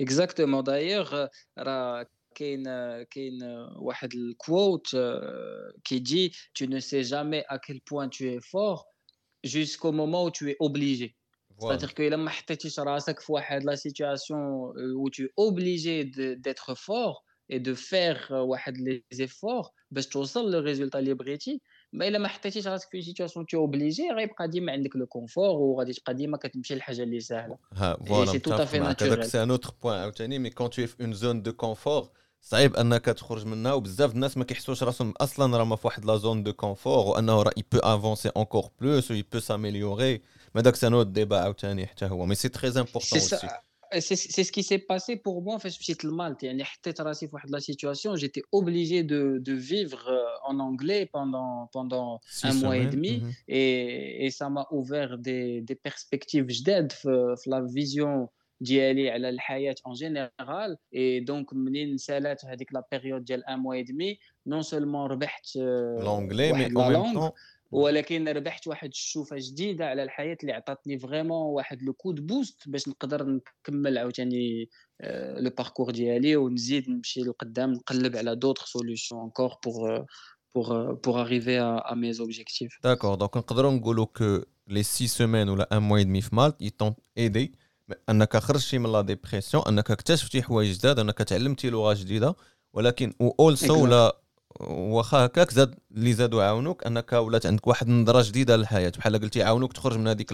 اكزاكتومون دايوغ راه كاين كاين واحد الكووت كيجي tu ne sais jamais à quel point tu es fort jusqu'au moment où tu es obligé C'est-à-dire que لما حطيتيش راسك في واحد لا سيتوياسيون où tu es obligé d'être fort et de faire واحد لي زيفور باش توصل لو ريزولتا اللي بغيتي ما الا ما حطيتيش راسك في سيتوياسيون تي اوبليجي غيبقى ديما عندك لو كونفور وغادي تبقى ديما كتمشي للحاجه اللي ساهله ها فوالا سي تو افي ناتوريل سي ان اوتر بوين عاوتاني مي كون تو في اون زون دو كونفور صعيب انك تخرج منها وبزاف الناس ما كيحسوش راسهم اصلا راهم في واحد لا زون دو كونفور وانه راه يبو افونسي انكور بلوس و يبو ساميليوري Mais donc, c'est un autre débat. Mais c'est très important aussi. C'est ce qui s'est passé pour moi. En fait, je Malte. la situation, j'étais obligé de, de, vivre euh, en anglais pendant, pendant un mois et demi. Mm -hmm. et, et, ça m'a ouvert des, des perspectives d'aide, la vision ديالي على الحياه en général et donc منين سالات هذيك la période ديال un mois et demi non seulement ربحت l'anglais mais en même temps ولكن ربحت واحد الشوفة جديدة على الحياة اللي عطاتني فريمون واحد لو كود بوست باش نقدر نكمل عاوتاني لو باركور ديالي ونزيد نمشي لقدام نقلب على دوطخ سوليوشن انكور بور pour, pour arriver à, à mes objectifs. D'accord, donc نقدروا نقولوا que les 6 semaines ولا un mois et demi في مالت ils t'ont aidé أنك خرجتي من لا ديبرسيون أنك اكتشفتي حوايج جداد أنك تعلمتي لغة جديدة ولكن و اولسو ولا واخا هكاك زاد اللي زادوا عاونوك انك ولات عندك واحد النظره جديدة للحياة. بحال قلتي عاونوك تخرج من هذيك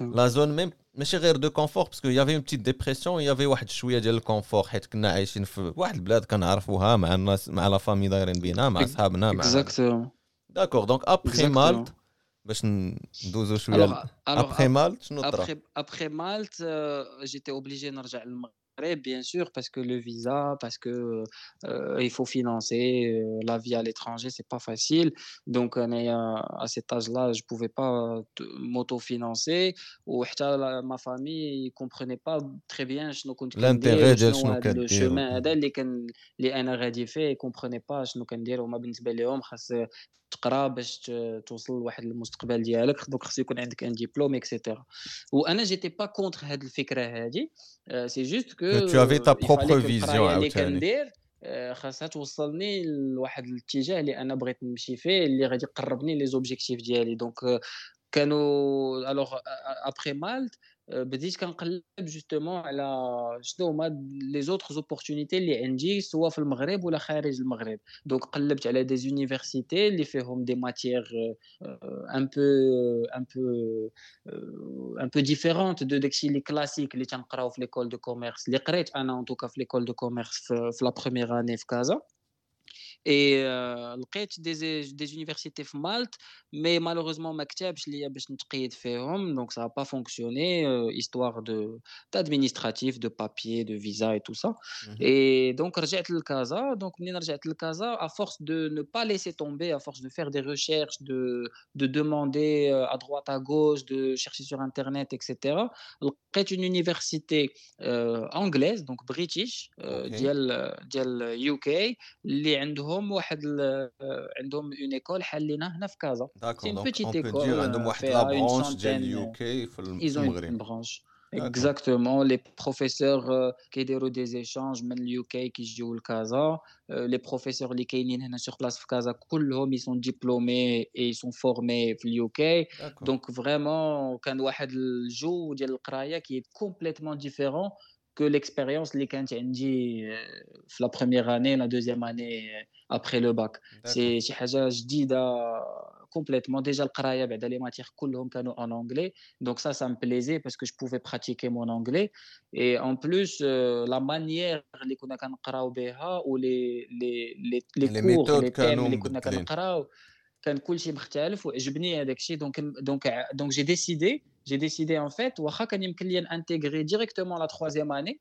لا زون ميم ماشي غير دو كونفور باسكو يافي اون بتيت ديبرسيون يافي واحد شوية ديال الكونفور حيت كنا عايشين في واحد البلاد كنعرفوها مع الناس مع لا فامي دايرين بينا مع صحابنا مع اكزاكتومون داكور دونك ابخي مالت باش ندوزو شوية ابخي مالت شنو طرا ابخي مالت جيتي اوبليجي نرجع للمغرب bien sûr, parce que le visa, parce que euh, euh, il faut financer euh, la vie à l'étranger, c'est pas facile. Donc, à cet âge-là, je pouvais pas m'autofinancer. Ou ma famille ne comprenait pas très bien l'intérêt de ce le chemin. Les comprenait pas. Je ne comprenais pas. تقرا باش توصل لواحد المستقبل ديالك دوك خص يكون عندك ان ديبلوم اكسيتيرا وأنا جيتي با كونتر هاد الفكرة هادي سي جوست كو تو افي تا بروبر فيزيون اللي كندير خاصها توصلني لواحد الاتجاه اللي أنا بغيت نمشي فيه اللي غادي يقربني لي زوبجيكتيف ديالي. دونك كانوا الوغ ابخي مالت بديت كنقلب جوستومون على شنو هما لي زوتر اوبورتونيتي اللي عندي سواء في المغرب ولا خارج المغرب دونك قلبت على دي زونيفرسيتي اللي فيهم دي ماتيير ان بو ان بو ان بو ديفيرونت دو داكشي اللي كلاسيك اللي تنقراو في ليكول دو كوميرس اللي قريت انا ان توكا في ليكول دو كوميرس في لا بروميير اني في كازا et euh, j'ai des, des universités en Malte, mais malheureusement, bah, je n'ai pas donc ça n'a pas fonctionné, euh, histoire d'administratif, de, papier, de visa et tout ça. Mmh et donc, j'ai le Casa. Donc, le Casa, à force de ne pas laisser tomber, à force de faire des recherches, de, de demander euh, à droite, à gauche, de chercher sur Internet, etc., j'ai une université euh, anglaise, donc british, euh, okay. dial, UK, les عندهم واحد عندهم اون ايكول حالينا هنا في كازا سي اون بيتيت ايكول عندهم واحد لا برونش ديال اليو كي في المغرب برونش اكزاكتومون لي بروفيسور كيديروا دي زيشانج من اليو كي كيجيو لكازا لي بروفيسور اللي كاينين هنا سور بلاص في كازا كلهم يسون ديبلومي اي سون فورمي في اليو كي دونك فريمون كان واحد الجو ديال القرايه كي كومبليتمون ديفيرون que l'expérience اللي كانت عندي que l'expérience les dit euh, la première année la deuxième année euh, après le bac. C'est déjà je dis complètement déjà le qraya les matières en anglais. Donc ça ça me plaisait parce que je pouvais pratiquer mon anglais. Et en plus euh, la manière les ou les les les les les thèmes donc donc j'ai décidé كلشي مختلف وعجبني هذاك الشيء دونك دونك دونك جي ديسيدي j'ai décidé en fait واخا كان يمكن لي انتيغري ديريكتومون لا تخوازيام اني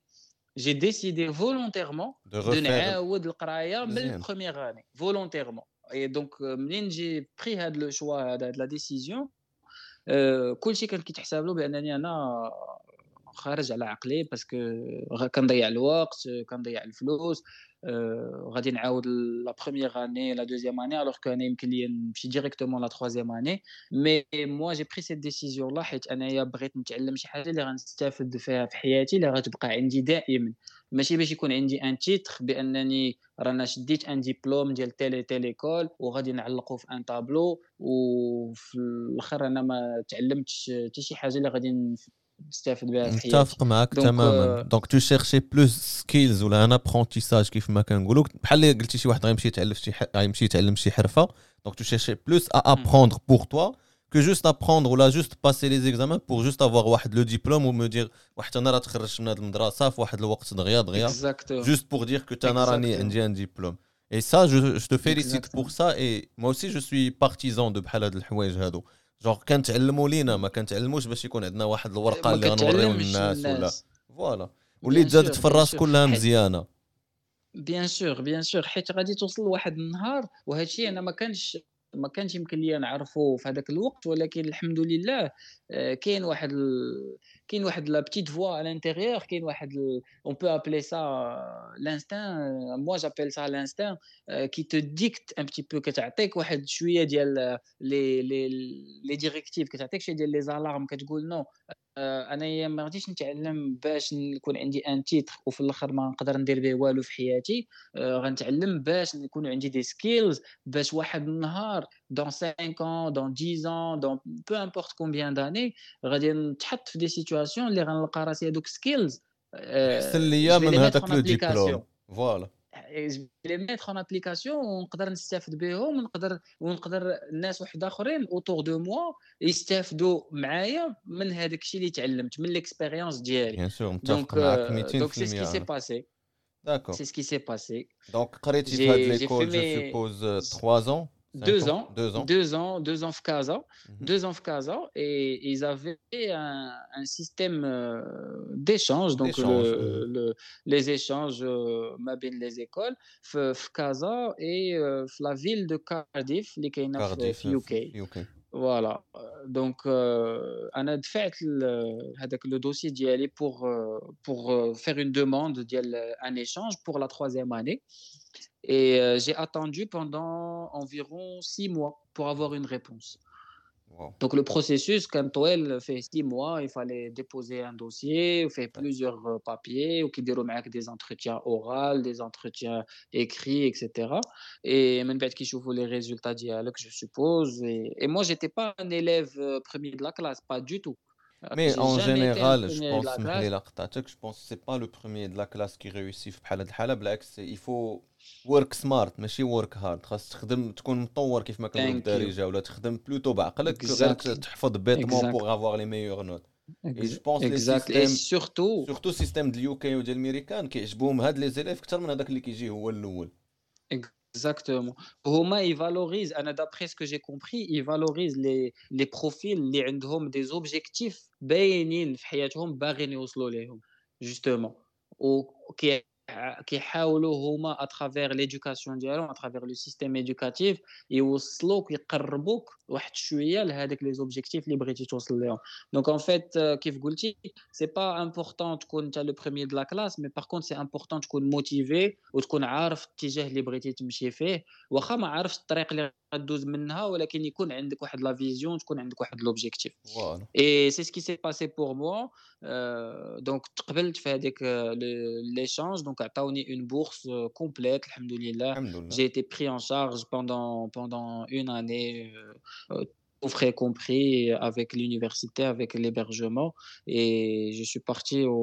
j'ai décidé volontairement de نعاود القرايه من البروميير اني volontairement et donc منين جي بري هاد لو شوا هاد لا ديسيزيون كلشي كان كيتحسب له بانني انا خارج على عقلي باسكو كنضيع الوقت كنضيع الفلوس غادي نعاود لا بروميير اني لا دوزيام اني الوغ كو أنا يمكن لي نمشي ديريكتومون لا تخوازيام اني مي موا جي بري سيت ديسيزيون لا حيت انايا بغيت نتعلم شي حاجة اللي غنستافد فيها في حياتي اللي غتبقى عندي دائما ماشي باش يكون عندي ان تيتر بانني رانا شديت ان ديبلوم ديال تيلي تيليكول وغادي نعلقو في ان تابلو وفي الآخر أنا ما تعلمتش حتى شي حاجة اللي غادي نستافد بها في حياتي متفق معاك تماما دونك تو شيرشي بلوس سكيلز ولا ان ابرونتيساج كيف ما كنقولوا بحال اللي قلتي شي واحد غيمشي يتعلم شي غيمشي يتعلم شي حرفه دونك تو شيرشي بلوس ا ابروندر بور توا que juste apprendre ou là juste passer les examens pour juste avoir واحد le diplôme ou me dire واحد انا راه تخرجت من هذه المدرسه في واحد الوقت دغيا دغيا juste pour dire que انا راني عندي un diplôme et ça je, je te félicite pour ça et moi aussi je suis partisan de بحال هاد الحوايج هادو جونغ كنتعلموا لينا ما كنتعلموش باش يكون عندنا واحد الورقة اللي غنوريو للناس ولا. فوالا واللي تزادت في الراس كلها مزيانة. بيان سور بيان سور حيت غادي توصل لواحد النهار وهذا الشيء أنا ما كانش ما كانش يمكن لي نعرفه في هذاك الوقت ولكن الحمد لله كاين واحد ال... كاين واحد لا بتيت فوا على الانتيريور كاين واحد اون بو ابلي سا لانستان موا جابيل سا لانستان كي تو ديكت ان بتي بو كتعطيك واحد شوية ديال لي لي لي ديريكتيف كتعطيك شوية ديال لي زالارم كتقول نو أنايا ما غاديش نتعلم باش نكون عندي ان تيتر وفي الآخر ما نقدر ندير به والو في حياتي. غنتعلم باش نكون عندي دي سكيلز باش واحد النهار دون 5 ans دون 10 ans دون بو امبورت كومبيان داني غادي نتحط في دي سيتواسيون اللي غنلقى راسي هذوك سكيلز احسن ليا من هذاك لو ديبلوم فوالا لي ميتر اون ابليكاسيون ونقدر نستافد بهم ونقدر ونقدر الناس واحد اخرين اوتور دو موا يستافدوا معايا من هذاك الشيء اللي تعلمت من ليكسبيريونس ديالي بيان سور متفق معاك 200% دونك سي سكي سي باسي داكور سي سكي سي باسي دونك قريتي في هاد ليكول جو سوبوز 3 ans Deux ans, deux ans, deux ans, deux ans Fkaza, mmh. deux ans Fkaza, et ils avaient un, un système euh, d'échange, donc le, le, les échanges euh, les écoles, Fkaza et euh, la ville de Cardiff, les Cardiff, UK. UK. Voilà, donc on a fait le dossier d'y aller pour, pour faire une demande d'un échange pour la troisième année. Et euh, j'ai attendu pendant environ six mois pour avoir une réponse. Wow. Donc le processus, quand elle fait six mois, il fallait déposer un dossier, faire plusieurs euh, papiers, ou qui déroulent avec des entretiens oraux, des entretiens écrits, etc. Et même qui chauffent les résultats dialogue, je suppose. Et, et moi, j'étais pas un élève euh, premier de la classe, pas du tout. Mais en général, je pense que je pense c'est pas le premier de la classe qui réussit بحال هاد الحاله بالعكس il faut work smart ماشي work hard. خاص تخدم تكون مطور كيف ما كنقول الدارجه ولا تخدم بلوتو بعقلك غير تحفظ بيتمون بوغ افوار لي ميور نوت اي جو بونس لي سيستيم سورتو سورتو السيستيم ديال اليو كي وديال الميريكان كيعجبهم هاد لي زيليف أكثر من هذاك اللي كيجي هو الأول Exactement. Homa, il valorise, d'après ce que j'ai compris, il valorise les, les profils, les ont des objectifs, justement, qui كيحاولوا هما à travers l'éducation ديالهم à travers le système éducatif يوصلوك يقربوك واحد شويه لهذاك les objectifs اللي بغيتي توصل لهم donc en fait euh, كيف قلتي c'est pas important تكون انت le premier de la classe mais par contre c'est important تكون motivé وتكون عارف الاتجاه اللي بغيتي تمشي فيه واخا ما عارفش الطريق اللي غدوز منها ولكن يكون عندك واحد لا فيزيون تكون عندك واحد لوبجيكتيف فوالا Et c'est ce qui s'est passé pour moi. Euh, donc, تقبلت في هذيك l'échange. Donc, عطاوني une bourse euh, complète, alhamdoulilah. الحمد لله J'ai été pris en charge pendant, pendant une année, euh, euh, tout frais compris, avec l'université, avec l'hébergement. Et je suis parti au,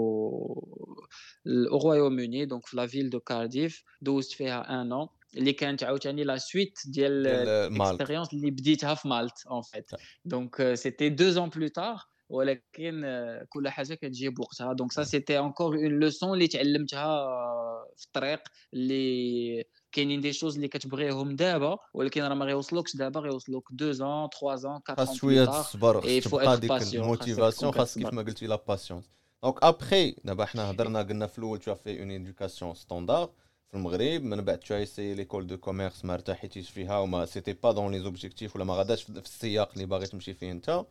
au Royaume-Uni, donc la ville de Cardiff, دوزت فيها un an. اللي كانت عاوتاني لا سويت ديال ديال مالت الاكسبيريونس اللي بديتها في مالت en fait. Donc, euh, c'était deux ans plus tard. ولكن آه، كل حاجة كتجي بوقتها دونك سا سيتي انكور اون لوسون اللي تعلمتها آه، في الطريق اللي كاينين دي شوز اللي كتبغيهم دابا ولكن راه ما غيوصلوكش دابا. غيوصلوك 2 ans 3 ans 4 خاص شوية faut تبقى ديك الموتيفاسيون خاص كيف ما قلتي لا باسيونس دونك ابخي دابا حنا هضرنا قلنا في الأول تو في اون ايدوكاسيون ستاندار في المغرب من بعد تو اسي ليكول دو كوميرس ما ارتحيتيش فيها وما سيتي با دون لي زوبجيكتيف ولا ما غاداش في السياق اللي باغي تمشي فيه انت.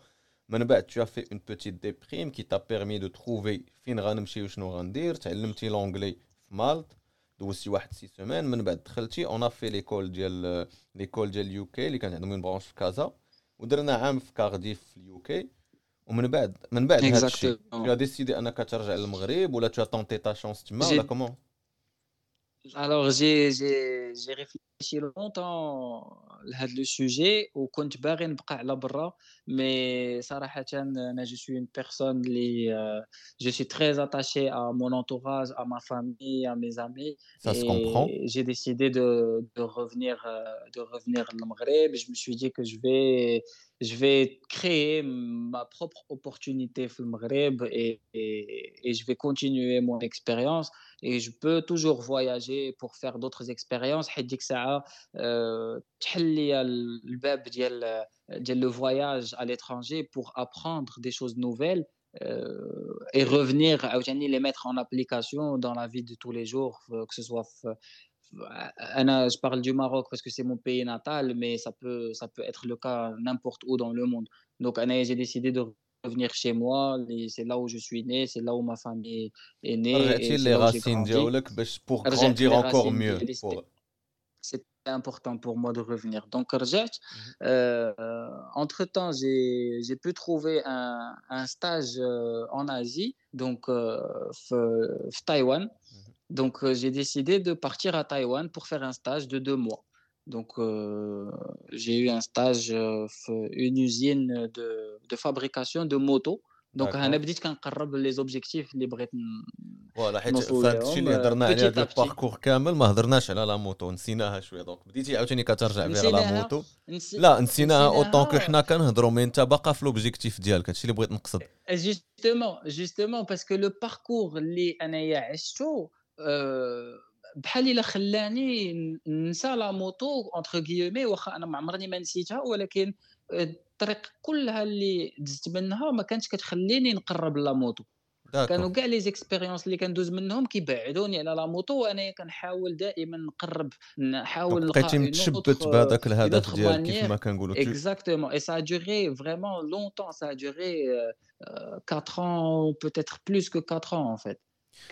من بعد تو في اون بوتيت ديبريم كي تا بيرمي دو تروفي فين غنمشي وشنو غندير تعلمتي لونجلي في مالط دوزتي واحد سي سيمين من بعد دخلتي اون في ليكول ديال ليكول ديال اليو كي اللي كانت عندهم اون برونش في كازا ودرنا عام في كارديف في اليو كي ومن بعد من بعد هذا الشيء Exactement. تو ديسيدي انك ترجع للمغرب ولا تو تونتي تا شونس تما J'ai- ولا كومون Alors, j'ai, j'ai, j'ai réfléchi longtemps à le sujet وكنت باغي نبقى على برا mais صراحة أنا je suis une personne اللي euh, je suis très attaché à mon entourage, à ma famille, à mes amis Ça se comprend. et j'ai décidé de, de revenir euh, de revenir au Maghreb. Je me suis dit que je vais je vais créer ma propre opportunité au Maghreb et, et, et je vais continuer mon expérience et je peux toujours voyager pour faire d'autres expériences حيت ديك الساعة آه، تحل لي الباب ديال ديال le voyage à l'étranger pour apprendre des choses nouvelles euh, et revenir عاوتاني les mettre en application dans la vie de tous les jours euh, que ce soit في- في- أنا je parle du Maroc parce que c'est mon pays natal mais ça peut ça peut être le cas n'importe où dans le monde donc أنا j'ai décidé de revenir chez moi et c'est là où je suis né c'est là où ma famille est née رجعتي et c'est لي là où j'ai راسين grandi. c'était important pour moi de revenir. Donc, mmh euh, entre-temps, j'ai pu trouver un, un stage euh, en Asie, donc euh, Taïwan. Mmh donc, euh, j'ai décidé de partir à Taïwan pour faire un stage de deux mois. Donc, euh, j'ai eu un stage, une usine de, de fabrication de motos. D'accord. أنا بديت كنقرب les objectifs اللي بغيت فوالا حيت الشيء اللي هضرنا عليه هذا. الباركور كامل ما هضرناش على لا موتو نسيناها شوية دونك بديتي عاوتاني كترجع فيها لا. موتو نسي- لا نسيناها اوطون كو. حنا كنهضروا مي انت باقا في لوبجيكتيف ديالك هادشي اللي بغيت نقصد justement, parce que le parcours اللي أنايا عشته آه، بحال إلا خلاني ننسى لا موطو اونتر غيومي واخا أنا ما عمرني ما نسيتها ولكن الطريق كلها اللي دزت منها ما كانتش كتخليني نقرب لا موطو كانوا كاع لي زيكسبيريونس اللي كندوز منهم كيبعدوني على لا موطو وانايا كنحاول دائما نقرب نحاول نلقى بقيتي متشبت بهذاك الهدف ديالك كيف. ما كنقولوا a duré vraiment longtemps. Ça a duré euh, 4 ans, peut-être plus que 4 ans en fait.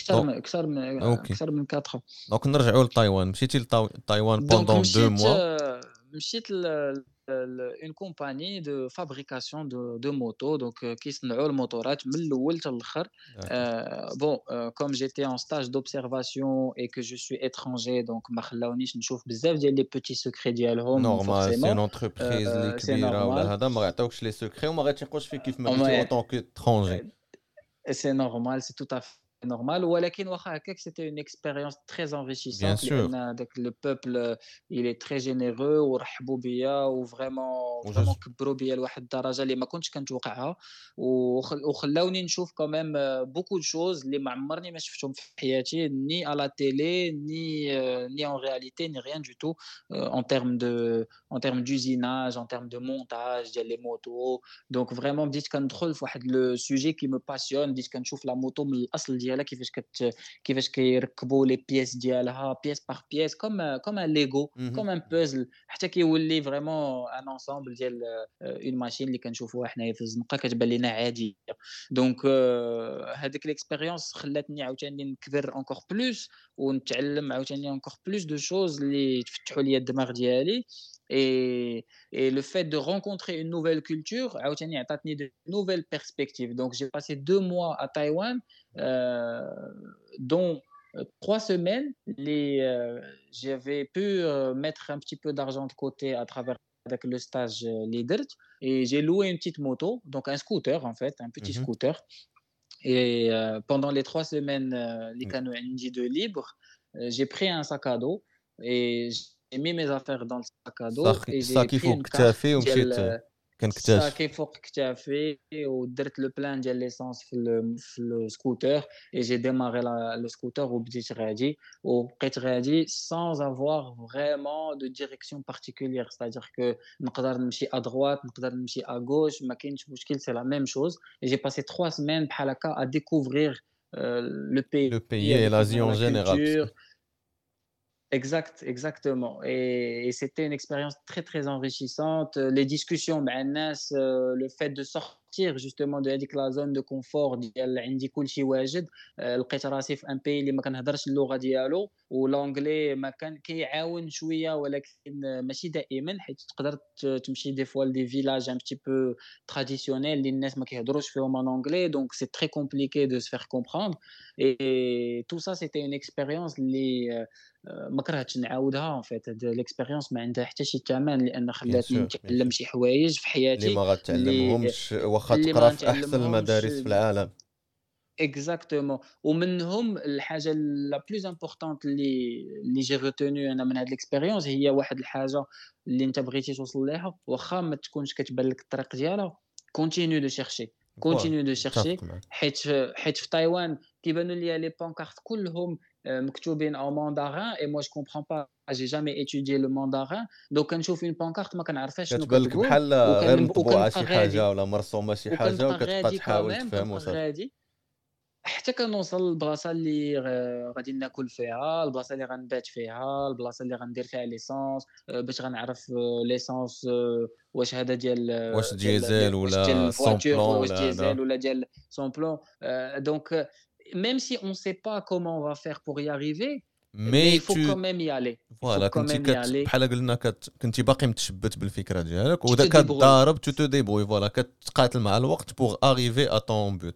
Donc- من أكثر من. أكثر من 4 ans. دونك نرجعوا لتايوان مشيتي لتايوان بوندون دو مشيت موا مشيت une compagnie de fabrication de, de motos, donc euh, qui se le motorat, euh, Bon, euh, comme j'étais en stage d'observation et que je suis étranger, donc je ne trouve les petits secrets du Normal, c'est une entreprise, c'est normal. les secrets, on ne va pas en tant qu'étranger. C'est normal, c'est tout à fait normal ولكن واخا هكاك c'était une expérience très enrichissante لان داك le peuple il est très généreux ورحبوا بيا وفريمون فريمون كبروا بيا لواحد الدرجه اللي ما كنتش كنتوقعها وخلاوني نشوف كمان بوكو دو شوز اللي ما عمرني ما شفتهم في حياتي ني على تيلي ني ني en réalité ni rien du tout en termes de en termes d'usinage en termes de montage ديال لي موتو دونك فريمون بديت كندخل في واحد لو سوجي كي مو باسيون بديت كنشوف لا موتو من الاصل ديال ديالها كيفاش كت كيفاش كيركبوا لي بيس ديالها بيس باغ بيس كوم كوم ان ليغو كوم ان بوزل حتى كيولي فريمون ان انسامبل ديال اون ماشين اللي كنشوفوها حنايا في الزنقة كتبان لنا عادية. دونك هذيك ليكسبيريونس خلاتني عاوتاني نكبر اونكور بلوس ونتعلم عاوتاني اونكور بلوس دو شوز اللي تفتحوا لي الدماغ ديالي. Et, et, le fait de rencontrer une nouvelle culture, de nouvelles perspectives. Donc, j'ai passé deux mois à Taïwan, euh, dont euh, trois semaines. Euh, j'avais pu mettre un petit peu d'argent de côté à travers avec le stage Leader et j'ai loué une petite moto, donc un scooter en fait, un petit mmh scooter. Et pendant les trois semaines, les mmh. canaux de libre, j'ai pris un sac à dos et mis mes affaires dans le sac à dos et j'ai pris une carte ديال ساكي فوق كتافي ودرت لو بلان ديال ليسونس في, في السكوتر اي جي ديماري لو سكوتر وبديت غادي وبقيت غادي سانز افوار فريمون دو ديريكسيون بارتيكولير ستادير كو نقدر نمشي ا دروات نقدر نمشي ا غوش ما كاينش مشكل سي لا ميم شوز اي جي باسي 3 سيمين بحال هكا ا ديكوفرير لو بي لو بي اي لازي اون جينيرال Exact, exactement. Et, et c'était une expérience très, très enrichissante. Les discussions, Nas, euh, le fait de sortir justement de la zone de confort, d'Indi Kulchi Wajid, euh, le un pays qui ne parle pas la ولونجلي ما كان كيعاون شوية ولكن ماشي دائما حيت تقدر تمشي دي فوا لدي فيلاج ان بتي بو تراديسيونيل اللي الناس ما كيهضروش فيهم ان انجلي دونك سي تري كومبليكي دو سفير كومبروندر اي تو سا سيتي اون اكسبيريونس اللي ما كرهتش نعاودها ان فيت هاد ليكسبيريونس ما عندها حتى شي ثمن لأن خلاتني نتعلم شي حوايج في حياتي اللي ما غتعلمهمش واخا تقرا في أحسن المدارس في العالم. اكزاكتومون ومنهم الحاجة لا بلوز امبورطونت اللي اللي جي روتوني أنا من هاد الاكسبيريونس هي واحد الحاجة اللي أنت بغيتي توصل ليها واخا ما تكونش كتبان لك الطريق ديالها كونتينيو دو شيرشي كونتينيو دو شيرشي حيت حيت في تايوان كيبانوا لي لي بانكارت كلهم مكتوبين أو ماندارين اي موا جو كومبرون با جي جامي اتودي لو ماندارين دوك كنشوف اون بانكارت ما كنعرفهاش شنو كتبان لك بحال غير مطبوعة شي حاجة ولا مرسومة شي حاجة وكتبقى تحاول تفهم وصافي حتى كنوصل للبلاصة اللي غادي ناكل فيها البلاصة اللي غنبات فيها البلاصة اللي غندير فيها ليسونس باش غنعرف ليسونس واش هذا ديال واش ديزل ولا سون بلون واش ديزل ولا ديال سون بلون دونك même si on ne sait pas comment on va faire pour y arriver, mais, mais il faut tu... quand même y aller. فوالا كنتي كت... بحال قلنا كت... كنتي باقي متشبت بالفكرة ديالك ودا كتضارب تو تو ديبوي فوالا كتقاتل مع الوقت بوغ اريفي ا طون بوت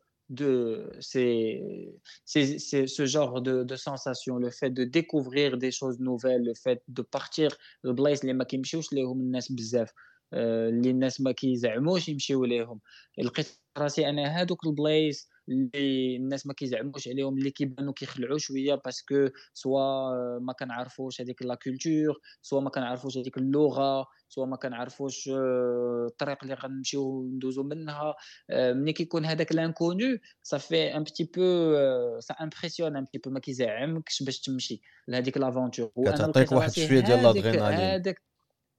de ces, ces, ces, ce genre de, de sensation, le fait de découvrir des choses nouvelles, le fait de partir البلايص اللي ما كيمشيوش ليهم الناس بزاف اللي الناس ما كيزعموش يمشيو ليهم لقيت راسي انا هادوك البلايص اللي الناس ما كيزعموش عليهم اللي كيبانو كيخلعوا شوية باسكو سوا ما كنعرفوش هذيك لا كولتور سوا ما كنعرفوش هذيك اللغة سوا ما كنعرفوش الطريق اللي غنمشيو ندوزو منها. ملي كيكون هذاك لانكونو صافي ان بتي بو سا امبرسيون ان بتي بو ما كيزعمكش باش تمشي لهذيك لافونتور كتعطيك واحد شوية ديال لادرينالين هذاك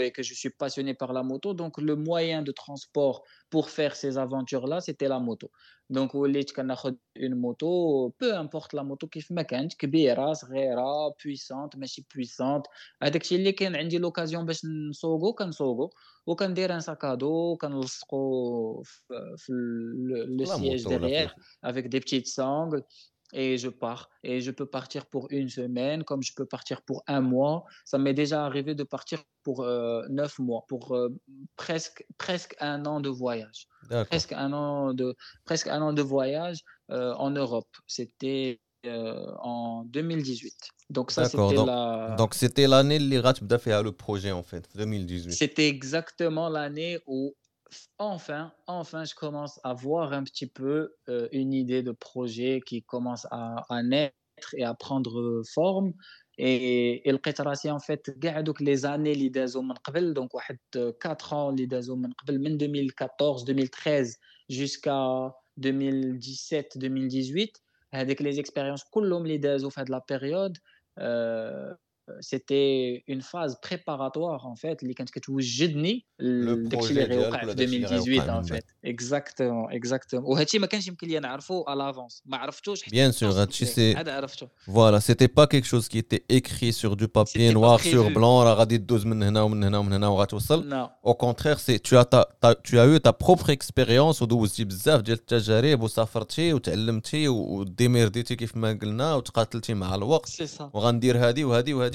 et que je suis passionné par la moto. Donc, le moyen de transport pour faire ces aventures-là, c'était la moto. Donc, une moto, peu importe la moto qui fait كانت كبيرة صغيرة puissante ماشي puissante هذاك الشيء اللي كان عندي l'occasion باش نسوقو كنسوقو وكندير ان ساكادو كنلصقو في le siège derrière avec des petites sangles et je pars. Et je peux partir pour une semaine, comme je peux partir pour un mois. Ça m'est déjà arrivé de partir pour euh, neuf mois, pour euh, presque, presque un an de voyage. Presque un an de, presque un an de voyage euh, en Europe. C'était en 2018. Donc ça, c'était la... Donc c'était l'année où fait le projet en fait, 2018. C'était exactement l'année où enfin, enfin, je commence à voir un petit peu euh, une idée de projet qui commence à, naître et à prendre forme. Et, et لقيت راسي en fait كاع les années اللي دازو من قبل donc واحد 4 ans اللي دازو من قبل من 2014 2013 jusqu'à 2017 2018 هذيك les expériences كلهم اللي دازو في هذه la période euh, c'était une phase préparatoire en fait اللي كانت كتوجدني داكشي اللي غيوقع في 2018 en fait exactement exactement وهادشي ما كانش يمكن لي نعرفو à l'avance ما عرفتوش حتى bien sûr هادشي سي هذا عرفتو voilà c'était pas quelque chose qui était écrit sur du papier noir sur blanc راه غادي دوز من هنا ومن هنا ومن هنا وغتوصل au contraire c'est tu as ta, tu as eu ta propre expérience ودوزتي بزاف ديال التجارب وسافرتي وتعلمتي وديميرديتي كيف ما قلنا وتقاتلتي مع الوقت وغندير هذه وهذه وهذه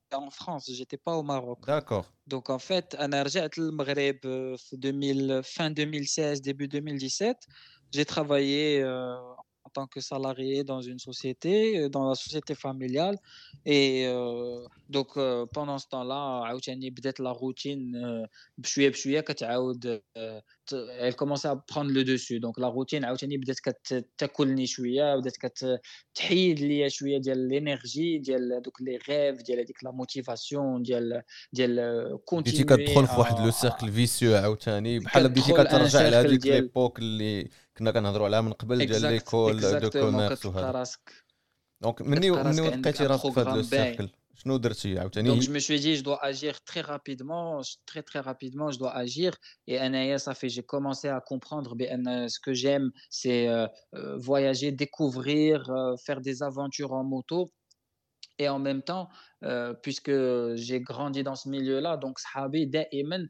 en France, j'étais pas au Maroc. D'accord. Donc en fait, à le Maghreb fin 2016, début 2017, j'ai travaillé en tant que salarié dans une société, dans la société familiale. Et donc pendant ce temps-là, j'ai la routine, je suis elle commençait à prendre le dessus. Donc la routine عاوتاني بدات كتاكلني شوية بدات كتحيد ليا شوية ديال لينيرجي ديال دوك لي غيف ديال هذيك لا موتيفاسيون ديال ديال كونتيني بديتي كتدخل في واحد لو سيركل فيسيو عاوتاني بحال بديتي كترجع لهذيك ليبوك اللي كنا كنهضروا عليها من قبل ديال ليكول دو كوميرس وهذا دونك مني مني لقيتي راسك في هذا لو سيركل Donc, je me suis dit, je dois agir très rapidement, très, très rapidement, je dois agir. Et ça fait, j'ai commencé à comprendre ce que j'aime, c'est euh, euh, voyager, découvrir, euh, faire des aventures en moto. Et en même temps, puisque j'ai grandi dans ce milieu-là, donc, Sahabi, Da'iman,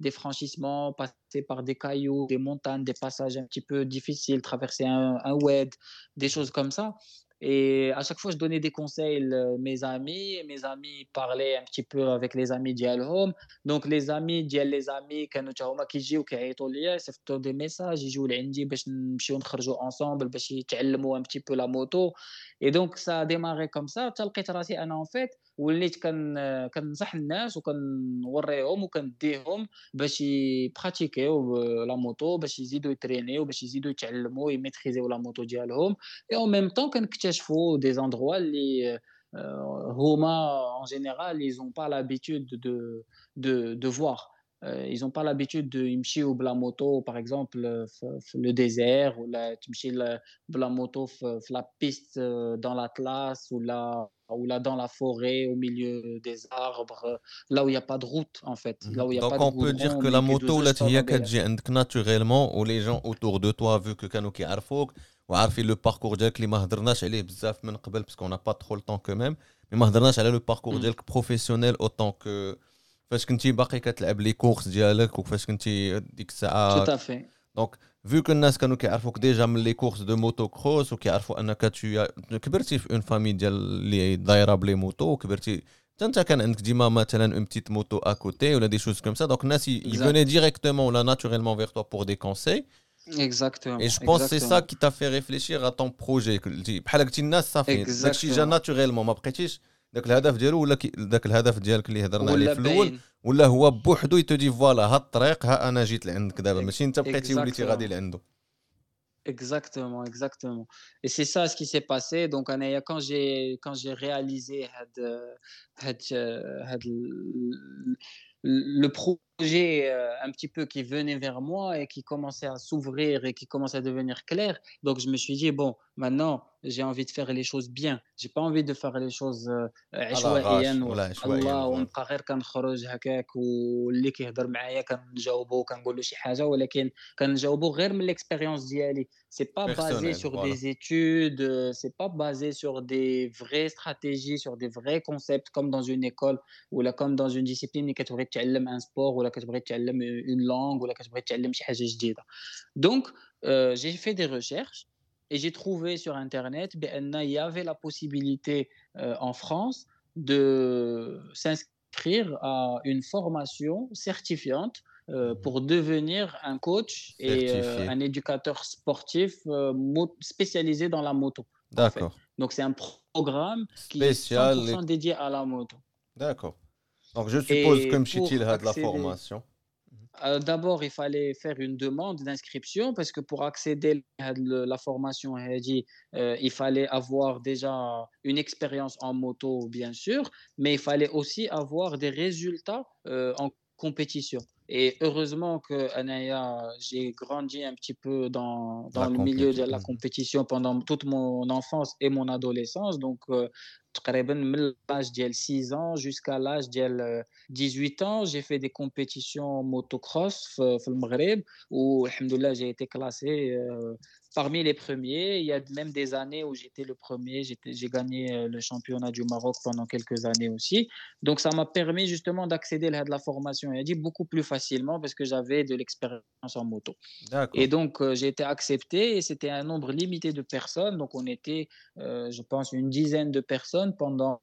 des franchissements, passer par des cailloux, des montagnes, des passages un petit peu difficiles, traverser un, un WED, des choses comme ça. Et à chaque fois, je donnais des conseils à mes amis. Mes amis parlaient un petit peu avec les amis d'Yalhom. Donc, les amis ديال les amis كانوا حتى هما كيجيو كيعيطوا ليا يصيفطوا دي ميساج يجيو لعندي باش نمشيو نخرجوا انصومبل باش يتعلموا un petit peu la moto. Et donc, ça a démarré comme ça. حتى لقيت راسي انا en fait وليت كن كنصح الناس وكنوريهم وكنديهم باش يبراتيكيو لا موتو باش يزيدوا يترينيو باش يزيدوا يتعلموا يميتريزيو لا موتو ديالهم اي اون ميم طون كنكتشفوا دي زاندروا اللي هما en général ils ont pas l'habitude de de de voir euh, ils n'ont pas l'habitude de yimchi ou la moto par exemple le désert ou la tu la moto la piste dans l'Atlas ou la ou là dans la forêt, au milieu des arbres, là où il n'y a pas de route en fait. Là où il y a Donc pas de on peut dire goudron, que la mais moto juste là هي avant كتجي عندك naturellement و les gens autour de toi vu que كانوا كيعرفوك وعارفين لو باركور ديالك اللي ما هضرناش عليه بزاف من قبل باسكو n'a pas trop le temps quand même مي ما هضرناش على لو باركور Mm. ديالك بروفيسيونيل اوتون كو فاش كنتي باقي كتلعب لي كورس ديالك وفاش كنتي ديك الساعه Tout à fait. دونك vu que les gens qui déjà les courses de motocross ou qui que tu as une famille qui les motos tu as une petite moto à côté ou des choses comme ça. Donc ils venaient directement naturellement vers toi pour des conseils. Exactement. Et je pense que c'est ça qui t'a fait réfléchir à ton projet. Naturellement, بقيتيش داك الهدف ديالو ولا كي- داك الهدف ديالك اللي هضرنا عليه ولا في الاول باين. ولا هو بوحدو يتدي فوالا ها الطريق ها انا جيت لعندك دابا ماشي انت بقيتي وليتي غادي Exactement. لعنده Exactement, exactement. Et c'est ça ce qui s'est passé. Donc, Anaya, quand j'ai quand j'ai réalisé had, euh, had, euh, had le, le projet euh, un petit peu qui venait vers moi et qui commençait à s'ouvrir et qui commençait à devenir clair, donc je me suis dit bon, maintenant j'ai envie de faire les choses bien. J'ai pas envie de faire les choses euh, عشوائياً l'arrache, ولا عشوائياً، الله voilà. ونبقى غير كنخرج هكاك واللي كيهضر معايا كنجاوبو كنقول له شي حاجه ولكن كنجاوبو غير من l'expérience ديالي c'est pas basé Personnel, sur voilà. des études, euh, c'est pas basé sur des vraies stratégies, sur des vrais concepts comme dans une école ou là comme dans une discipline اللي كتبغي تعلم un sport ou là كتبغي تعلم une langue ou là كتبغي تعلم شي حاجة جديدة. Donc euh, j'ai fait des recherches et j'ai trouvé sur Internet ben, qu'il y avait la possibilité euh, en France de s'inscrire à une formation certifiante euh, mhm. pour devenir un coach et euh, un éducateur sportif spécialisé dans la moto. D'accord. Donc c'est un programme qui Spécial dédié à la moto. D'accord. Donc je suppose et comme Chitil a de la formation. Euh, d'abord, il fallait faire une demande d'inscription parce que pour accéder à la formation, euh, il fallait avoir déjà une expérience en moto, bien sûr, mais il fallait aussi avoir des résultats euh, en compétition. Et heureusement que Anaya, j'ai grandi un petit peu dans, le milieu de la mmh. compétition pendant toute mon enfance et mon adolescence. Donc, تقريبا من l'âge ديال 6 ans jusqu'à l'âge ديال euh, 18 ans, j'ai fait des compétitions motocross في في المغرب والحمد لله j'ai été classé euh, parmi les premiers. Il y a même des années où j'étais le premier, j'ai gagné euh, le championnat du Maroc pendant quelques années aussi. Donc ça m'a permis justement d'accéder à la formation et dit beaucoup plus facilement parce que j'avais de l'expérience en moto. Et donc, euh, j'ai été accepté et c'était un nombre limité de personnes. Donc, on était, euh, je pense, une dizaine de personnes pendant,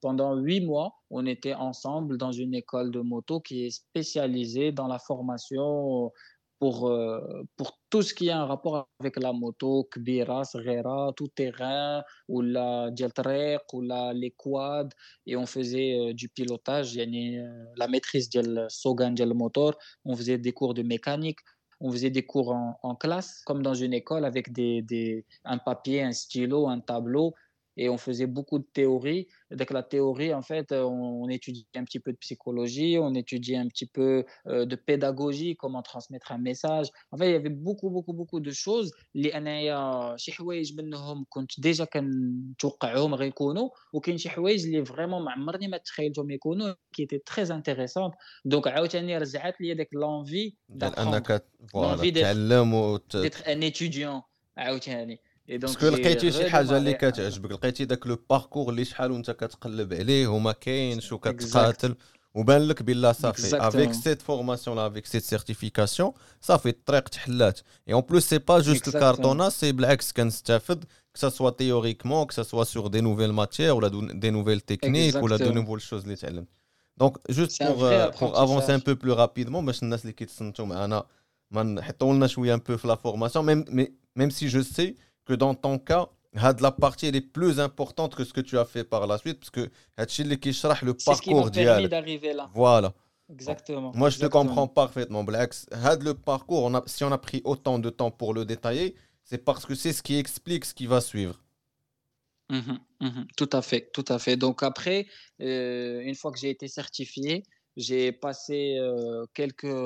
pendant huit mois. On était ensemble dans une école de moto qui est spécialisée dans la formation pour, euh, pour tout ce qui a un rapport avec la moto, Kbira, Srera, tout terrain, ou la dialtrek, ou la, les quads. Et on faisait euh, du pilotage, euh, la maîtrise du Sogan du moteur. On faisait des cours de mécanique on faisait des cours en, en classe, comme dans une école, avec des, des, un papier, un stylo, un tableau, et on faisait beaucoup de théorie. Avec la théorie, en fait, euh, on, on étudiait un petit peu de psychologie, on étudiait un petit peu euh, de pédagogie, comment transmettre un message. En fait, il y avait beaucoup, beaucoup, beaucoup de choses اللي انايا شي حوايج منهم كنت ديجا كنتوقعهم غيكونوا وكاين شي حوايج اللي فريمون ما عمرني ما تخيلتهم يكونوا كي تي تري انتريسونت دونك عاوتاني رجعت لي داك لونفي ديال انك فوالا l'envie d'être- تعلم وت... d'être un étudiant عاوتاني Et donc, باسكو j'ai لقيتي شي حاجه اللي redémarré. كتعجبك لقيتي داك لو باركور اللي شحال وانت كتقلب عليه وما كاينش وكتقاتل وبان لك بلا صافي Exactement. افيك سيت فورماسيون لا افيك سيت سيرتيفيكاسيون صافي الطريق تحلات اي اون بلوس سي با جوست Exactement. الكارطونه سي بالعكس كنستافد كسا سوا تيوريكمون كسا سوا سور دي نوفيل ماتيير ولا دي نوفيل تكنيك ولا دو Exactement. نوفيل شوز اللي تعلمت دونك جوست C'est un بور vrai بور افونسي ان apprentissage. بو بلو رابيدمون باش الناس اللي كيتصنتوا معنا ما نحطوا لنا شويه ان بو في لا فورماسيون ميم même si je sais que dans ton cas, la partie elle est plus importante que ce que tu as fait par la suite, parce que le parcours ce qui permis d'arriver là. Voilà. Exactement. Moi, je Exactement. te comprends parfaitement, Blax. Le parcours, si on a pris autant de temps pour le détailler, c'est parce que c'est ce qui explique ce qui va suivre. Mhm, mhm, tout à fait, tout à fait. Donc après, euh, une fois que j'ai été certifié, j'ai passé euh, quelques,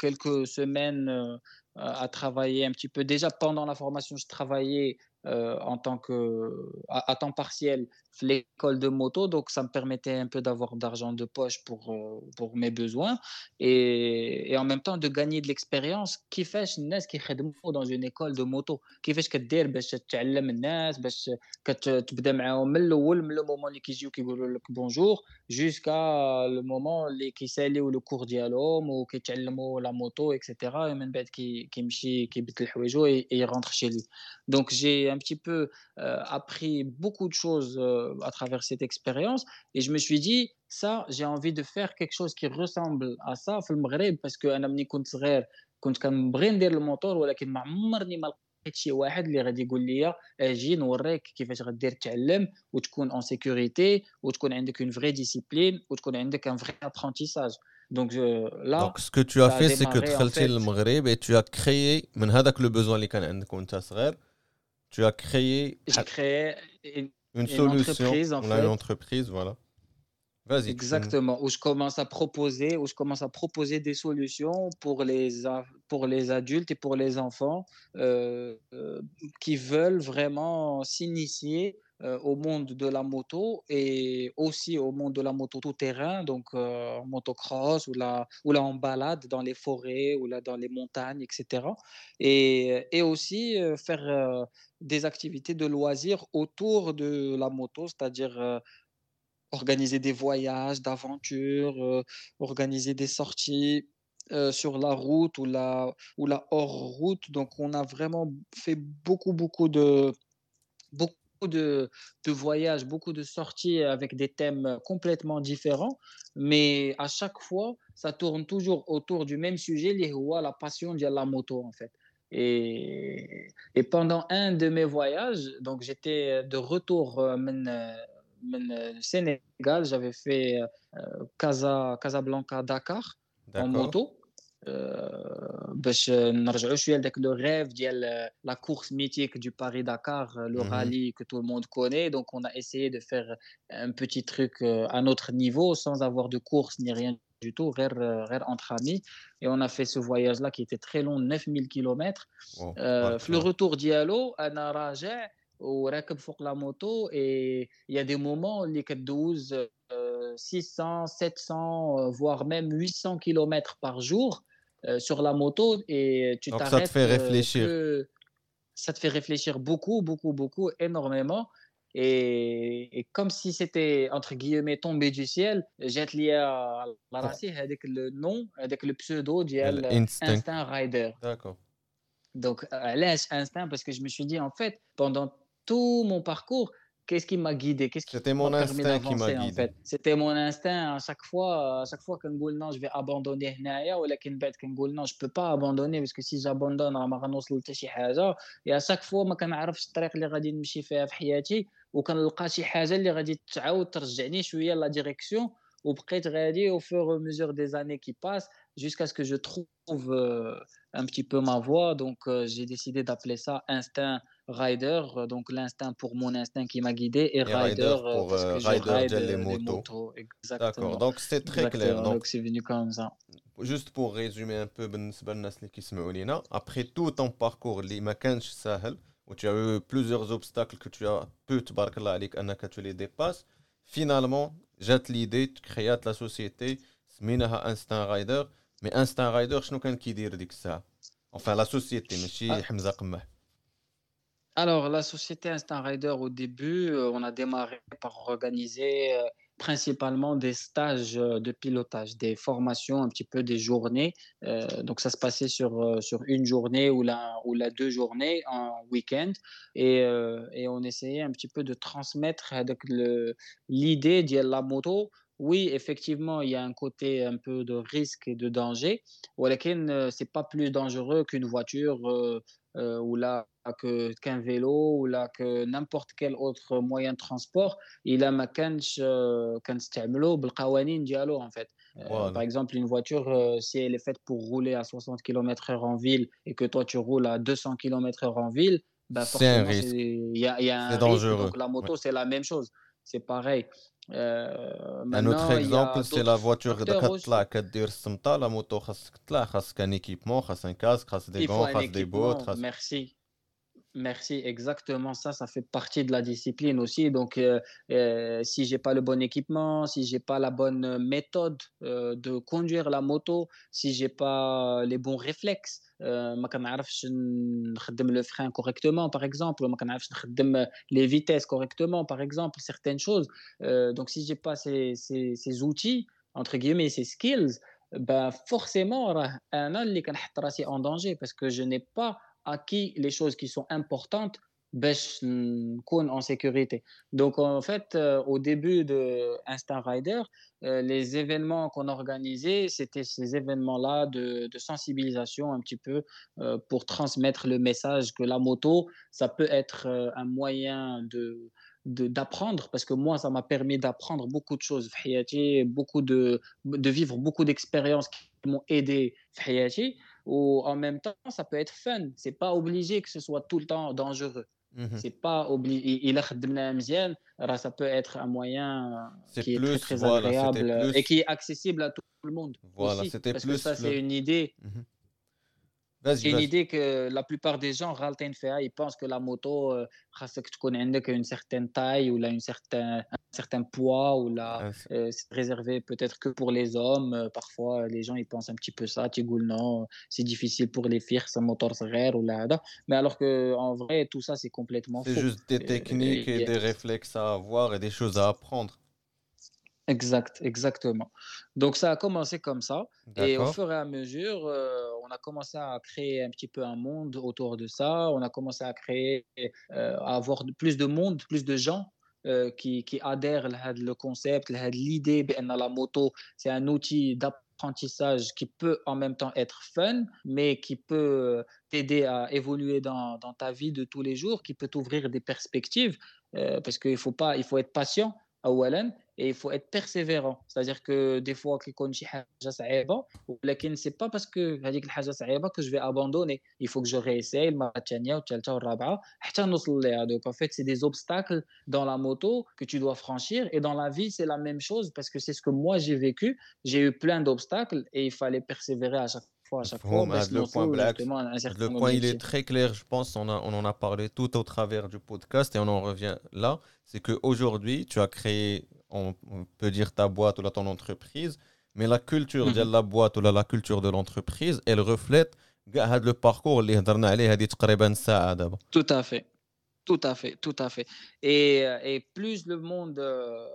quelques semaines euh, à travailler un petit peu. Déjà pendant la formation, je travaillais euh, en tant que à, temps partiel l'école de moto, donc ça me permettait un peu d'avoir d'argent de poche pour, euh, pour mes besoins et, et, en même temps de gagner de l'expérience كيفاش الناس كيخدموا dans une école de moto كيفاش كدير باش تعلم الناس باش كتبدا معاهم من الاول من لو مومون اللي كيجيو كيقولوا لك بونجور جوسكا لو مومون اللي كيساليو لو كور ديالهم وكيتعلموا لا موتو اكسيتيرا من بعد كيمشي كيبدل حوايجو اي يغونتر شي لي دونك جي un petit peu euh, appris beaucoup de choses euh, à travers cette expérience. Et je me suis dit, ça, j'ai envie de faire quelque chose qui ressemble à ça في المغرب parce que انا ملي كنت صغير كنت كنبغي ندير الموتور ولكن ما عمرني ما لقيت شي واحد اللي غادي يقول لي اجي نوريك كيفاش غدير تعلم وتكون اون سيكوريتي وتكون عندك اون فري ديسيبلين وتكون عندك ان فري ابرونتيساج Donc là, Donc ce que tu as fait, c'est que tu as fait le Maghreb et tu as créé, من هذاك le besoin اللي كان عندك وانت صغير, tu as créé, j'ai créé une, une, solution, entreprise, en fait. une entreprise, voilà. Vas-y. Exactement, où je commence à proposer, où je commence à proposer des solutions pour les, pour les adultes et pour les enfants euh, euh, qui veulent vraiment s'initier euh, au monde de la moto et aussi au monde de la moto tout-terrain, donc euh, motocross ou là, ou là en balade dans les forêts ou là dans les montagnes, etc. Et, et aussi euh, faire euh, des activités de loisirs autour de la moto, c'est-à-dire organiser des voyages, d'aventures, organiser des sorties. sur la route ou la, ou la hors route. Donc, on a vraiment fait beaucoup, beaucoup de, de, de voyages, beaucoup de sorties avec des thèmes complètement différents, mais à chaque fois, ça tourne toujours autour du même sujet, la passion de la moto en fait. Et, et pendant un de mes voyages, donc j'étais de retour au Sénégal, j'avais fait Casa, Casablanca, Dakar en moto. باش نرجعوا شويه لذاك لو ريف ديال لا كورس ميتيك دو باري داكار لو رالي que tout le monde connaît donc on a essayé de faire un petit truc à notre niveau sans avoir de course ni rien du tout غير غير entre amis et on a fait ce voyage là qui était très long 9000 km في le retour ديالو انا راجع وراكب فوق لا موتو et il y a des moments اللي كدوز 600 700 voire même 800 km par jour euh, sur la moto et tu t'arrêtes. Ça te fait réfléchir. Que... Ça te fait réfléchir beaucoup, beaucoup, beaucoup, énormément. Et, et comme si c'était, entre guillemets, tombé du ciel, j'ai lié à la racine avec le nom, avec le pseudo d'Iel Instinct. Instinct Rider. D'accord. Donc, laisse Instinct parce que je me suis dit, en fait, pendant tout mon parcours, qu'est-ce qui m'a guidé Qu'est-ce qui C'était mon instinct qui m'a guidé. En fait C'était mon instinct. À chaque fois, à chaque fois qu'on dit non, je vais abandonner هنايا ولكن بعد كنقول non, je peux pas abandonner parce que si j'abandonne راه ما غنوصل حتى شي حاجه. Et à chaque fois ما كنعرفش الطريق اللي غادي نمشي فيها في حياتي وكنلقى شي حاجه اللي غادي تعاود ترجعني شويه لا ديريكسيون وبقيت غادي au fur et à mesure des années qui passent jusqu'à ce que je trouve euh, un petit peu ma voie. Donc, euh, j'ai décidé d'appeler ça instinct Rider, euh, donc l'instinct pour mon instinct qui m'a guidé, et, Rider, euh, pour parce euh, que rider les, motos. D'accord, donc c'est très clair. Donc c'est venu comme ça. Juste pour résumer un peu, ben, ben après tout ton parcours, Sahel, où tu as eu plusieurs obstacles que tu as pu te tu les dépasses, finalement, jette l'idée, tu crées la société, Sminaha Instinct Rider, mais Instinct Rider, je ne sais pas qui dire ça. Enfin, la société, mais ah. Hamza Qamah. Alors, la société Instant Rider, au début, euh, on a démarré par organiser euh, principalement des stages euh, de pilotage, des formations, un petit peu des journées. Donc, ça se passait sur, sur une journée ou la, ou la deux journées en week-end. Et, et on essayait un petit peu de transmettre l'idée de la moto Oui, effectivement, il y a un côté un peu de risque et de danger. ولكن euh, c'est pas plus dangereux qu'une voiture euh, euh, ou là que qu'un vélo ou là que n'importe quel autre moyen de transport il a ما كانش euh, كنستعملو بالقوانين ديالو en fait Euh, Voilà. par exemple une voiture euh, si elle est faite pour rouler à 60 km/h en ville et que toi tu roules à 200 km/h en ville bah C'est un forcément risque. c'est- il y a, il y a un C'est risque dangereux. donc la moto c'est la même chose c'est pareil Euh, Un autre maintenant, il y a exemple, c'est la d'autres voiture facteurs aussi. كتطلع كدير السمطة لا موتو خاصك تطلع خاصك ان ايكيبمون خاص ان كاسك خاص دي Il faut غون un خاص دي بوت équipement, خاص merci. Merci, exactement ça, ça fait partie de la discipline aussi. Donc, euh, euh, si j'ai pas le bon équipement, si j'ai pas la bonne méthode euh, de conduire la moto, si j'ai pas les bons réflexes, euh, ما كنعرفش نخدم le frein correctement, par exemple, ما كنعرفش نخدم les vitesses correctement, par exemple, certaines choses. Euh, donc, si j'ai pas ces, ces, ces outils, entre guillemets, ces skills, ben forcément, راه أنا اللي كنحط راسي en danger parce que je n'ai pas acquis les choses qui sont importantes باش نكون en sécurité. Donc en fait, euh, au début de Instant Rider, euh, les événements qu'on organisait, c'était ces événements-là de, de sensibilisation un petit peu euh, pour transmettre le message que la moto, ça peut être euh, un moyen de de- d'apprendre parce que moi ça m'a permis d'apprendre beaucoup de choses في حياتي, beaucoup de de vivre beaucoup d'expériences qui m'ont aidé في حياتي ou en même temps ça peut être fun c'est pas obligé que ce soit tout le temps dangereux Mhm. Mhm. C'est pas obligé. Il a ça peut être un moyen euh, qui est plus, très, agréable et qui est accessible à tout le monde. Voilà, c'était plus. Ça, c'est une idée. Mhm. C'est une idée que la plupart des gens râlent ils pensent que la moto euh, connais euh, une certaine taille ou là une certain un certain poids ou là ah, euh, c'est réservé peut-être que pour les hommes euh, parfois les gens ils pensent un petit peu ça tu non c'est difficile pour les filles c'est moteur ou là mais alors que en vrai tout ça c'est complètement c'est juste des techniques et des réflexes à avoir et des choses à apprendre. Exact, exactement. Donc ça a commencé comme ça. Et au fur et à mesure, euh, on a commencé à créer un petit peu un monde autour de ça. On a commencé à créer, euh, à avoir plus de monde, plus de gens euh, qui, qui, adhèrent à le concept, à l'idée. La moto, c'est un outil d'apprentissage qui peut en même temps être fun, mais qui peut t'aider à évoluer dans, ta vie de tous les jours, qui peut t'ouvrir des perspectives, parce qu'il faut, faut être patient, à Wallen et il faut être persévérant c'est-à-dire que des fois كيكون شي حاجه صعيبه ولكن c'est pas parce que هذيك الحاجه صعيبه que je vais abandonner il faut que je réessaye المره الثانيه والثالثه والرابعه حتى نوصل ليها donc en fait c'est des obstacles dans la moto que tu dois franchir et dans la vie c'est la même chose parce que c'est ce que moi j'ai vécu j'ai eu plein d'obstacles et il fallait persévérer à chaque fois le point il est très clair, je pense, on, a, on en a parlé tout au travers du podcast et on en revient là. C'est qu'aujourd'hui, tu as créé, on, peut dire ta boîte ou là, ton entreprise, mais la culture mhm. de la boîte ou là, la culture de l'entreprise, elle reflète le parcours Tout à fait. Tout à fait, tout à fait. Et, euh, et plus le monde euh,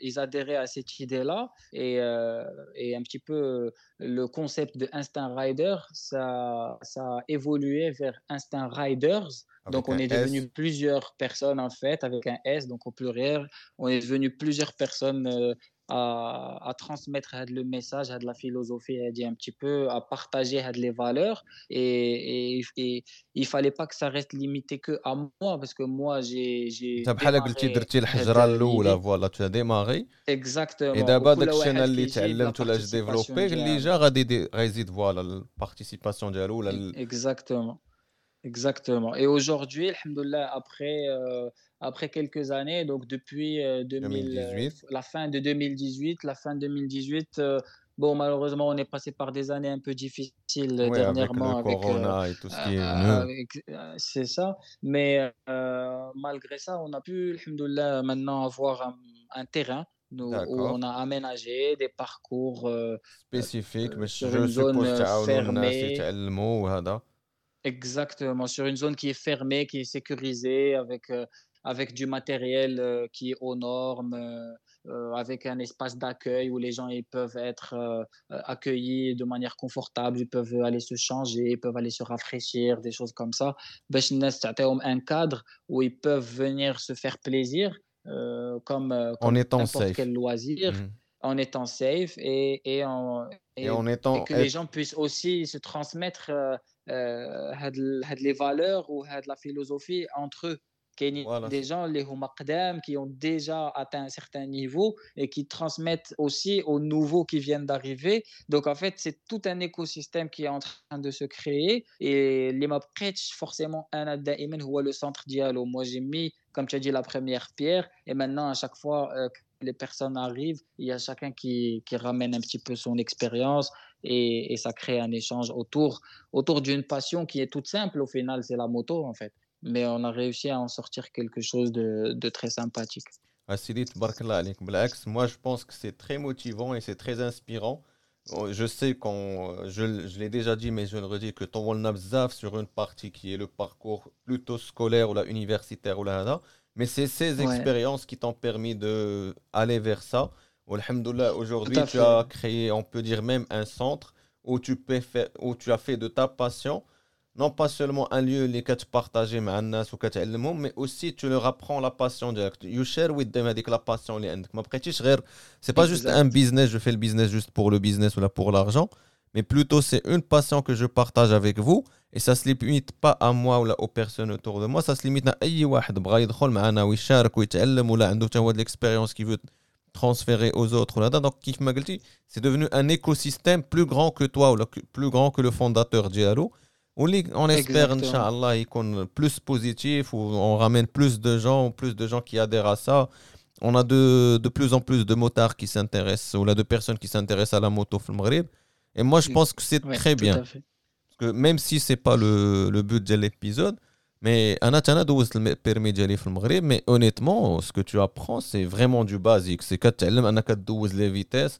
ils adhéraient à cette idée-là, et, euh, et un petit peu euh, le concept de Instinct Rider, ça, ça a évolué vers Instinct Riders. Avec donc on est S. devenu plusieurs personnes en fait, avec un S, donc au pluriel. On est devenu plusieurs personnes euh, à, à transmettre had le message, had la philosophie, had un petit peu, à partager had les valeurs. Et, et, et il fallait pas que ça reste limité que à moi, parce que moi j'ai j'ai انت بحال قلتي démarré درتي had الحجره الاولى l'idée. فوالا تو ديماغي Exactement. ودابا وكل داك الشيء انا واحد اللي كيجيب la تعلمت ولا جو participation ديفلوبي اللي ديالو. جا غادي دي- غيزيد فوالا البارتيسيباسيون ديالو ولا ال- Exactement. Exactement. Et aujourd'hui, alhamdoulilah, après, euh, après quelques années, donc depuis euh, 2018. Euh, la fin de 2018, la fin 2018. Euh, bon, malheureusement, on est passé par des années un peu difficiles dernièrement. Avec le corona et tout ce qui est. C'est ça. Mais malgré ça, on a pu, alhamdoulilah, maintenant avoir un, terrain où on a aménagé des parcours spécifiques, mais sur je une zone fermée. Exactement, sur une zone qui est fermée, qui est sécurisée, avec avec du matériel euh, qui est aux normes, euh, euh, avec un espace d'accueil où les gens ils peuvent être accueillis de manière confortable, ils peuvent aller se changer, ils peuvent aller se rafraîchir, des choses comme ça. un cadre où ils peuvent venir se faire plaisir, comme, comme n'importe quel loisir. En étant safe et, et, en, et, en étant, que les gens puissent aussi se transmettre les valeurs ou la philosophie entre eux. Des gens, les Humakdam, qui ont déjà atteint un certain niveau et qui transmettent aussi aux nouveaux qui viennent d'arriver. Donc, en fait, c'est tout un écosystème qui est en train de se créer. Et les Mabkhetch, forcément, un Daimen, ou le centre dialogue. Moi, j'ai mis, comme tu as dit, la première pierre. Et maintenant, à chaque fois euh, que les personnes arrivent, il y a chacun qui, qui ramène un petit peu son expérience, et, et, ça crée un échange autour, autour d'une passion qui est toute simple au final, c'est la moto en fait mais on a réussi à en sortir quelque chose de, de très sympathique. Moi, je pense que c'est très motivant et c'est très inspirant. Oh, je sais qu'on, je, je l'ai déjà dit, mais je le redis, que ton Zaf sur une partie qui est le parcours plutôt scolaire ou la universitaire ou la mais c'est ces expériences qui t'ont permis d'aller vers ça. Alhamdoulilah, aujourd'hui, tu as créé, on peut dire même un centre où tu, peux faire, où tu as fait de ta passion non pas seulement un lieu les tu partager avec les gens mais aussi tu leur apprends la passion directe you share with them la passion اللي عندك ما بقيتيش غير c'est pas juste un business je fais le business juste pour le business ou là pour l'argent mais plutôt c'est une passion que je partage avec vous et ça se limite pas à moi ou là aux personnes autour de moi ça se limite à اي واحد بغى يدخل معنا ويشارك ويتعلم ولا عنده حتى هو de l'expérience qui veut transférer aux autres là donc كيف ما قلتي c'est devenu un écosystème plus grand que toi ou là, plus grand que le fondateur ديالو on espère, Inch'Allah, qu'on plus positif, ou on ramène plus de gens, plus de gens qui adhèrent à ça. On a de, de plus en plus de motards qui s'intéressent, ou là, de personnes qui s'intéressent à la moto Maghreb. Et moi, je pense que c'est très bien. Parce que même si c'est pas le, le but de l'épisode, mais le permis d'aller Maghreb, mais honnêtement, ce que tu apprends, c'est vraiment du basique. C'est que tu as les vitesses.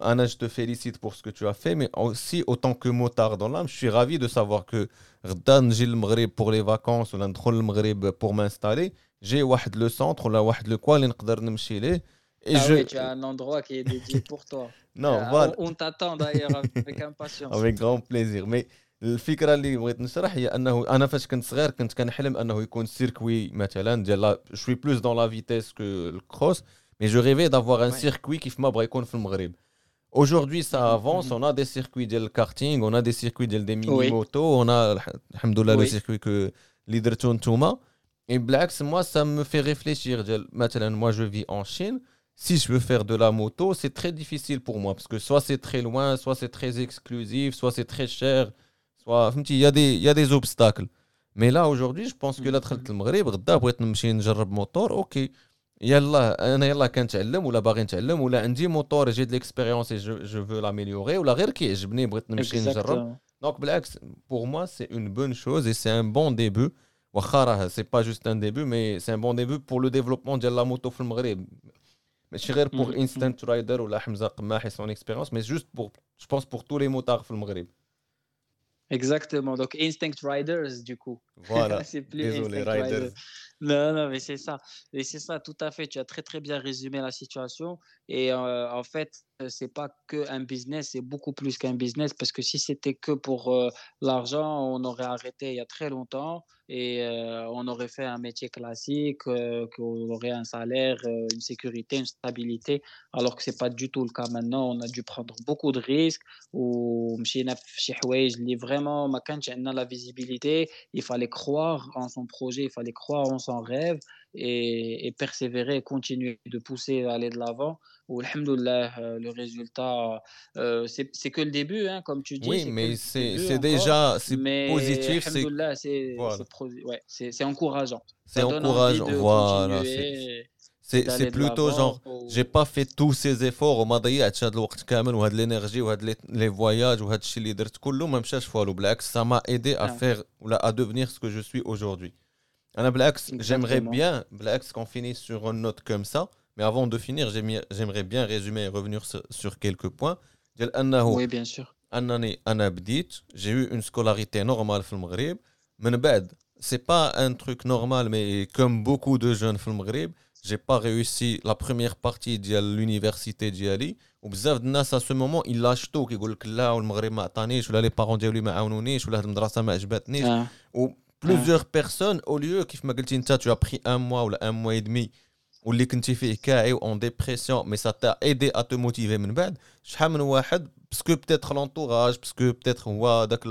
Anna, je te félicite pour ce que tu as fait, mais aussi, autant que motard dans l'âme, je suis ravi de savoir que Rdan, j'ai le pour les vacances, ou le pour m'installer, j'ai le centre, là, le quoi, et ah je... oui, tu as un endroit qui est dédié pour toi. [LAUGHS] non, euh, voilà. On, t'attend d'ailleurs avec impatience. [LAUGHS] avec grand plaisir. Mais الفكره اللي بغيت نشرح هي انه انا فاش كنت صغير كنت كنحلم انه يكون سيركوي مثلا ديال شوي بلوس دون لا فيتيس كو الكروس مي جو ريفي دافوار ان سيركوي كيف ما بغا يكون في المغرب Aujourd'hui, ça avance. On a des circuits de karting, on a des circuits de mini-motos, on a, alhamdoulilah, le circuit que l'Hydroton Touma. Et Blacks, moi, ça me fait réfléchir. Maintenant, moi, je vis en Chine. Si je veux faire de la moto, c'est très difficile pour moi parce que soit c'est très loin, soit c'est très exclusif, soit c'est très cher, soit. Il y, a des, y a des obstacles. Mais là, aujourd'hui, je pense que mm. la là, le Maghreb, pour être une moto, ok. يلا انا يلا كنتعلم ولا باغي نتعلم ولا عندي موتور جي دي ليكسبيريونس جو فو لاميليوري ولا غير كيعجبني بغيت نمشي نجرب دونك بالعكس بور موا سي اون بون شوز اي سي ان بون ديبي واخا راه سي با جوست ان ديبي مي سي ان بون ديبي بور لو ديفلوبمون ديال لا موتو في المغرب ماشي غير بور انستانت رايدر ولا حمزه قماحي سون اكسبيريونس مي جوست بور جو بونس بور تو لي موتار في المغرب Exactement. Donc, Instinct Riders, du coup. Voilà. [LAUGHS] c'est plus Désolé, Riders. Non, non, mais c'est ça. Et c'est ça, tout à fait. Tu as très, très bien résumé la situation. Et euh, en fait, c'est pas que un business, c'est beaucoup plus qu'un business. Parce que si c'était que pour euh, l'argent, on aurait arrêté il y a très longtemps et on aurait fait un métier classique, qu'on aurait un salaire, une sécurité, une stabilité. Alors que c'est pas du tout le cas maintenant. On a dû prendre beaucoup de risques. Ou vraiment, la visibilité. Il fallait croire en son projet, il fallait croire en son rêve et, et persévérer, continuer de pousser, aller de l'avant. Alhamdoulilah, euh, le résultat, euh, c'est que le début, hein, comme tu dis. Oui, mais c'est déjà positif. C'est encourageant. C'est encourageant, voilà. C'est plutôt genre, j'ai pas fait tous ces efforts وما ضيعتش هذا الوقت كامل وهاد l'énergie وهاد les voyages وهاد الشيء اللي درت كله ما مشاش فالو بالعكس ça m'a aidé à faire ou à devenir ce que je suis aujourd'hui. Ah, Blacks, j'aimerais bien, Blacks, qu'on finisse sur une note comme ça. Mais avant de finir, j'aimerais bien résumer et revenir sur, quelques points. Oui, bien sûr. J'ai eu une scolarité normale au Maghreb. Mais c'est pas un truc normal, mais comme beaucoup de jeunes au Maghreb, j'ai pas réussi la première partie de l'université d'Yali. Ou bzaf à ce moment, il lâche tout. Il dit que là, le Maghreb m'a tanné, ou là, les parents d'Yali m'a aounouni, ou là, la madrasa m'a ajbatni. Ah. Ou plusieurs personnes au lieu كيف ما قلتي انت tu as pris un mois ولا un mois et demi واللي كنتي فيه كاعي اون ديبرسيون مي سا تا ايدي ا تو موتيفي من بعد شحال من واحد باسكو بتيتر لونتوراج باسكو بتيتر هو داك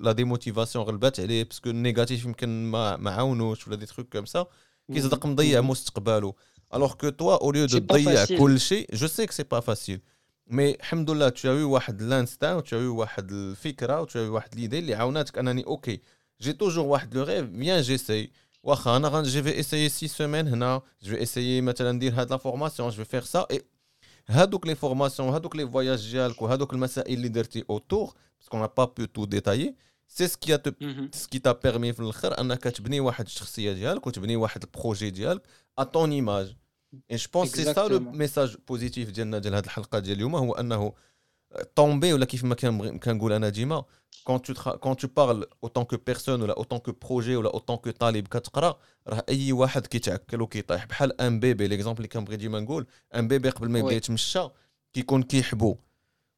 لا ديموتيفاسيون غلبات عليه باسكو النيجاتيف يمكن ما ما عاونوش ولا دي تروك كوم سا كيصدق مضيع مستقبله Alors que toi, au lieu de dire كل je sais que c'est pas facile. Mais alhamdoulilah, tu as eu l'instinct, tu as eu le fikra, tu as eu l'idée اللي عاوناتك انني اوكي j'ai toujours le rêve, viens, j'essaye. Je vais essayer six semaines, je vais essayer de je vais faire ça. Et les formations, les voyages, les autour, parce qu'on n'a pas pu tout détailler, c'est ce qui a mhm. ce qui t'a permis de projet à ton image. Et je pense que c'est ça le message positif de cette ميساج بوزيتيف ديالنا ديال هذه الحلقه ديال اليوم هو انه طومبي ولا كيف ما كنقول انا ديما quand tu quand tu parles autant que personne ولا autant que projet ولا autant que طالب كتقرا راه اي واحد كيتعكل وكيطيح بحال ان بيبي ليكزومبل اللي كنبغي ديما نقول ان بيبي قبل ما يبدا يتمشى كيكون كيحبو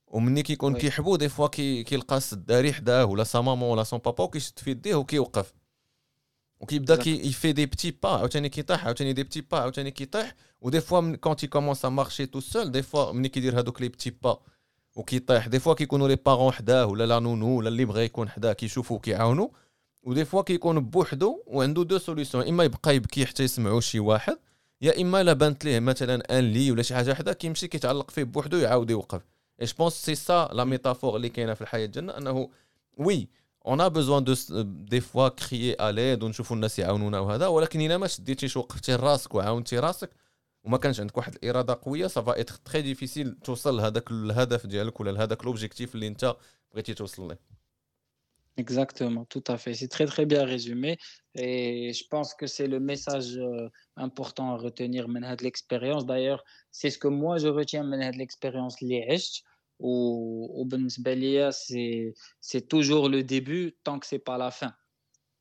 ومني كيكون كيحبو دي فوا كيلقى الداري حداه ولا سا مامون ولا سون بابا وكيشد في يديه وكيوقف وكيبدا كي يفي دي بتي با عاوتاني كيطيح عاوتاني دي بتي با عاوتاني كيطيح ودي فوا كون تي كومونس ا مارشي تو سول دي فوا ملي كيدير هادوك لي بتي با وكيطيح. دي فوا كيكونوا لي بارون حداه ولا لا نونو ولا اللي بغى يكون حداه كيشوفوا كيعاونوا ودي فوا كيكون بوحدو وعنده دو سوليسيون إما يبقى يبكي حتى يسمعوا شي واحد يا إما لا بانت ليه. مثلا أن لي ولا شي حاجة حدا كيمشي كيتعلق فيه بوحدو يعاود يوقف. اي جو بونس سي سا لا ميتافور اللي كاينة في الحياة ديالنا أنه وي اون ا بوزوان دو دي فوا كريي اليد ونشوفوا الناس يعاونونا وهذا ولكن إلا ما شديتيش وقفتي راسك وعاونتي راسك وما كانش عندك واحد الاراده قويه سافا اتر تري ديفيسيل توصل لهذاك الهدف ديالك ولا لهذاك لوبجيكتيف اللي انت بغيتي توصل له Exactement, tout à fait. C'est très très bien résumé et je pense que c'est le message euh, important à retenir de l'expérience. D'ailleurs, c'est ce que moi je retiens de l'expérience liège ou au c'est c'est toujours le début tant que c'est pas la fin.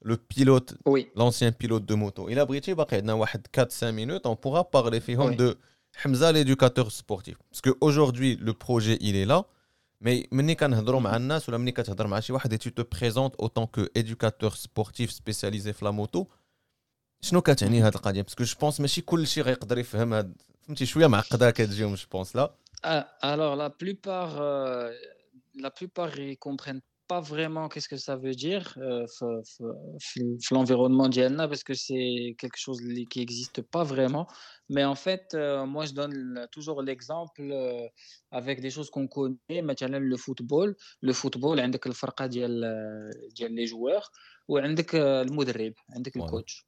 le pilote, oui. l'ancien pilote de moto. Il a brité 4-5 minutes, on pourra parler oui. de Hamza l'éducateur sportif. Parce qu'aujourd'hui, le projet, il est là. Mais et tu te présentes autant qu'éducateur sportif spécialisé dans la moto. شنو كتعني هذه القضيه باسكو جو بونس ماشي كل شيء غيقدر يفهم هاد فهمتي شويه معقده كتجيهم جو بونس لا alors la plupart euh, la plupart ils comprennent pas vraiment qu'est-ce que ça veut dire euh, l'environnement d'Yalna parce que c'est quelque chose qui n'existe pas vraiment. Mais en fait, euh, moi, je donne toujours l'exemple euh, avec des choses qu'on connaît. Maintenant, le football. Le football, عندك الفرقة ديال ديال les joueurs وعندك المدرب, عندك le coach.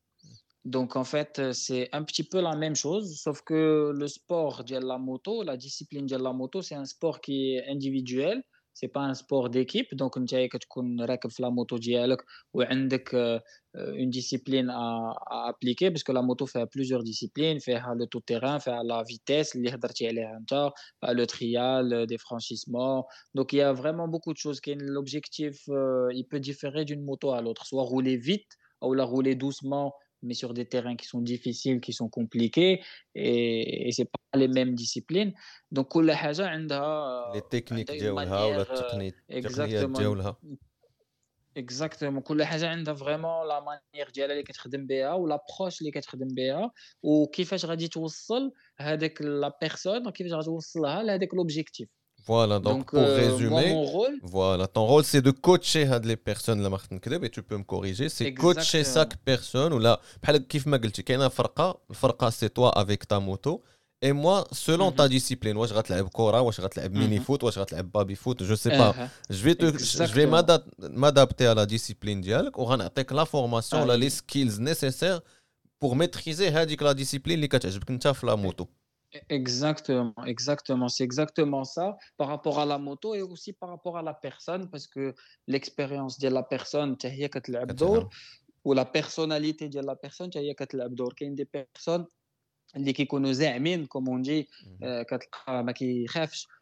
Donc, en fait, c'est un petit peu la même chose, sauf que le sport de la moto, la discipline de la moto, c'est un sport qui est individuel c'est pas un sport d'équipe donc انت كتكون راكب في لا موتو ديالك وعندك une discipline à, à appliquer parce que la moto fait plusieurs disciplines فيها le tout terrain فيها la vitesse اللي هضرتي عليها انت le trial des franchissements donc il y a vraiment beaucoup de choses l'objectif il peut différer d'une moto à l'autre soit rouler vite ou la rouler doucement mais sur des terrains qui sont difficiles, qui sont compliqués, et, et c'est pas les mêmes disciplines. Donc, كل حاجة عندها les techniques ديالها ولا التقنيات ديالها اكزاكتومون كل حاجه عندها فريمون لا مانيير ديالها اللي كتخدم بها ولابروش اللي كتخدم بها وكيفاش غادي توصل هذاك لا بيرسون كيفاش غادي توصلها لهذاك لوبجيكتيف Voilà, donc, donc pour euh, résumer, moi, rôle, voilà, ton rôle c'est de coacher les personnes la marque et tu peux me corriger, c'est coacher chaque personne ou là, كيف ما قلتي كاينه فرقه الفرقه c'est toi avec ta moto et moi selon ta discipline واش غتلعب كره واش غتلعب ميني فوت واش غتلعب بابي فوت je sais pas je vais te je vais m'adapter à la discipline ديالك وغنعطيك la formation là les skills nécessaires pour maîtriser هذيك la discipline اللي كتعجبك انت في la moto Exactement, exactement. C'est exactement ça par rapport à la moto et aussi par rapport à la personne parce que l'expérience de la personne, ou la personnalité de la personne, il y a des personnes qui connaissent, comme on dit, mhm. euh, euh, bah, qui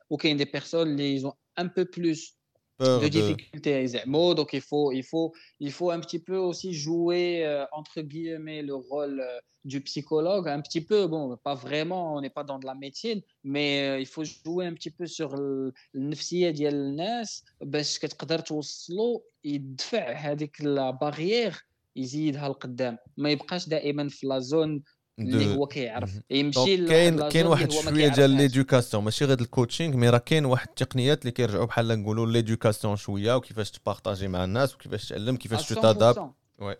ont des personnes qui ont un peu plus peur de de. difficultés زعما donc il faut il faut il faut un petit peu aussi jouer euh, entre guillemets le rôle euh, du psychologue un petit peu bon pas vraiment on n'est pas dans de la médecine mais euh, il faut jouer un petit peu sur ال- النفسيه ديال الناس باش كتقدر توصلوا يدفع هذيك لا بارير يزيدها لقدام ما يبقاش دائما في لا زون اللي de... هو كيعرف مهم. يمشي دونك لواحد كاين لا كاين زون واحد اللي هو ما شويه ديال كيعرفهاش ليدوكاسيون ماشي غير الكوتشينغ مي راه كاين واحد التقنيات اللي كيرجعوا بحال نقولوا ليدوكاسيون شويه وكيفاش تبارطاجي مع الناس وكيفاش تعلم à كيفاش تتادابت 100% Ouais.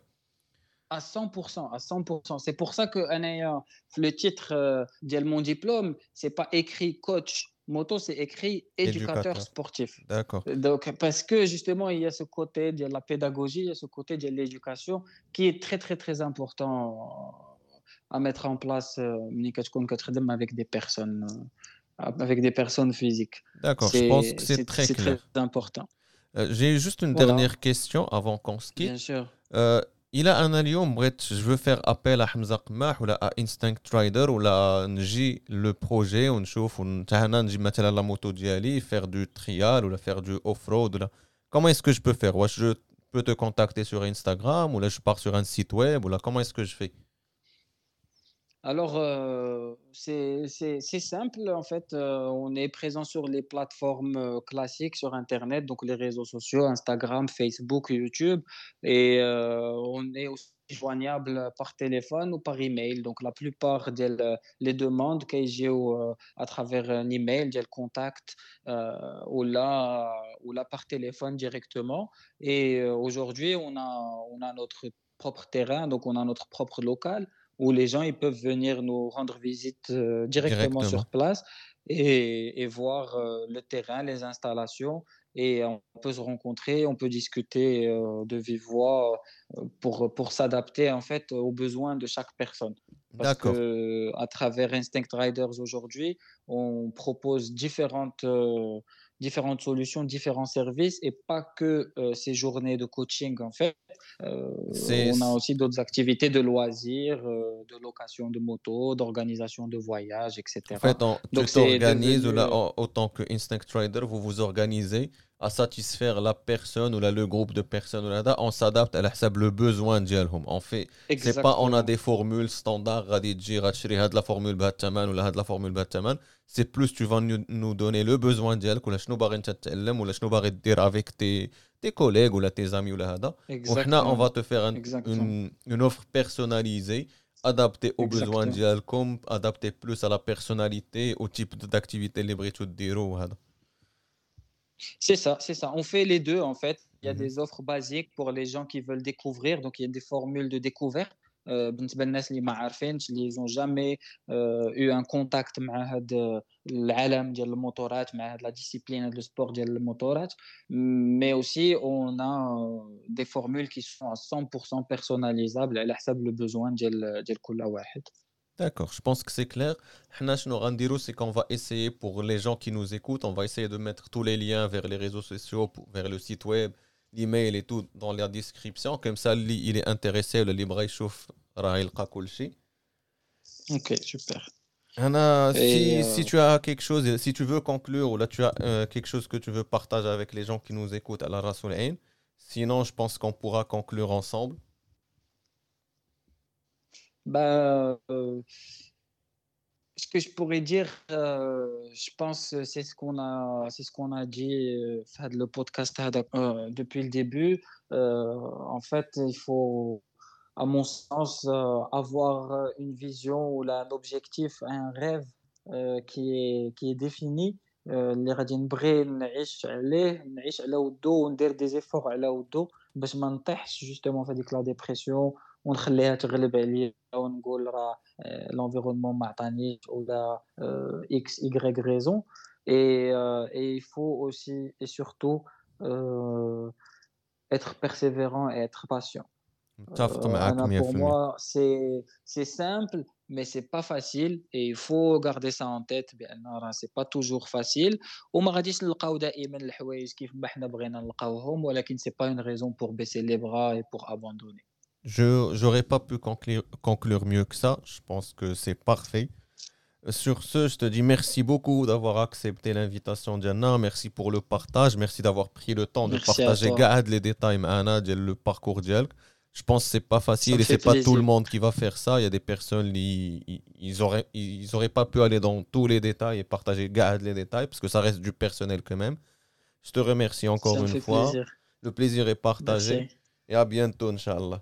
À 100%, à 100%. C'est pour ça que أنايا في le titre euh, ديال mon diplôme, c'est pas écrit coach moto, c'est écrit éducateur Éducateur. sportif. D'accord. Donc, parce que justement, il y a ce côté de la pédagogie, il y a ce côté de l'éducation qui est très, très, très important à mettre en place euh, avec des personnes euh, avec des personnes physiques. D'accord, je pense que c'est très, très important. Euh, j'ai juste une dernière question avant qu'on se quitte. Bien sûr. Euh, il a un allium, je veux faire appel à Hamza Qmah ou à Instinct Rider ou à Nji le projet, on chauffe, on la moto d'Yali, faire du trial ou faire du off-road. Comment est-ce que je peux faire? Je peux te contacter sur Instagram ou là je pars sur un site web ou là comment est-ce que je fais? Alors, euh, c'est simple, en fait. euh, on est présent sur les plateformes euh, classiques sur Internet, donc les réseaux sociaux, Instagram, Facebook, YouTube. Et euh, on est aussi joignable par téléphone ou par email. Donc, la plupart des les demandes KGO à travers un email, des contacts, euh, ou, là, ou là par téléphone directement. Et aujourd'hui, on a, on a notre propre terrain, donc on a notre propre local où les gens ils peuvent venir nous rendre visite euh, directement, Directement. sur place et, et voir euh, le terrain, les installations. Et on peut se rencontrer, on peut discuter euh, de vive voix pour, pour s'adapter en fait aux besoins de chaque personne. Parce que à travers Instinct Riders aujourd'hui, on propose différentes, différentes solutions, différents services et pas que euh, ces journées de coaching en fait. Euh, on a aussi d'autres activités de loisirs, euh, de location de motos, d'organisation de voyages, etc. En fait, on, Donc, tu t'organises, devenu... autant que Instinct Trader, vous vous organisez à satisfaire la personne ou là, le groupe de personnes. Là, on s'adapte à le besoin de On fait, c'est pas on a des formules standards la formule ou la formule C'est plus tu vas nous, donner le besoin de ou là, je ou là, je nous dire avec tes tes collègues ou tes amis ou là on va te faire une, une, offre personnalisée adaptée aux Exactement. besoins d'Alcom, adaptée plus à la personnalité, au type d'activité libre tout C'est ça, c'est ça. On fait les deux en fait. Il y a mhm. des offres basiques pour les gens qui veulent découvrir, donc il y a des formules de découverte. Euh, بالنسبة للناس اللي ما عارفينش اللي ils ont jamais euh, eu un contact مع هاد العالم ديال الموتورات مع هاد la discipline هاد le sport ديال الموتورات mais aussi on a euh, des formules qui sont à 100% personnalisables على حسب le besoin ديال ديال كل واحد D'accord, je pense que c'est clair. حنا شنو غنديرو c'est qu'on va essayer pour les gens qui nous écoutent, on va essayer de mettre tous les liens vers les réseaux sociaux, pour- vers le site web, l'email et tout dans la description. Comme ça, il est intéressé, le libre chauffe, il Ok, super. Anna, si, euh, si, tu as quelque chose, si tu veux conclure ou là tu as euh, quelque chose que tu veux partager avec les gens qui nous écoutent à la Rasoul sinon je pense qu'on pourra conclure ensemble. Ben, ce que je pourrais dire, euh, je pense que c'est ce qu'on a, c'est ce qu'on a dit euh, fait le podcast هذاك, euh, depuis le début. Euh, en fait, il faut, à mon sens, euh, avoir euh, une vision ou là, un objectif, un rêve euh, qui est, qui est défini. euh, اللي غادي نبغي نعيش عليه نعيش على ودو وندير دي زيفور على ودو باش ما نطيحش جوستومون في هذيك لا ديبرسيون ونخليها تغلب عليا ونقول راه l'environnement m'a عطانيش ولا euh, x y raison et, euh, et il faut aussi et surtout euh, être persévérant et être patient متفق Euh, معاك Anna, pour 100%. moi, c'est c'est simple, mais c'est pas facile et il faut garder ça en tête بأن راه c'est pas toujours facile وما غاديش نلقاو دائما الحوايج كيف ما حنا بغينا نلقاوهم ولكن c'est pas une raison pour baisser les bras et pour abandonner. Je j'aurais pas pu conclure, conclure mieux que ça. Je pense que c'est parfait. Sur ce, je te dis merci beaucoup d'avoir accepté l'invitation Diana. Merci pour le partage. Merci d'avoir pris le temps de partager les détails le parcours d'Yelk. Je pense que c'est pas facile et c'est pas tout le monde qui va faire ça. Il y a des personnes qui ils, auraient ils auraient pas pu aller dans tous les détails et partager les détails parce que ça reste du personnel quand même. Je te remercie encore une fois. Le plaisir est partagé et à bientôt Inch'Allah.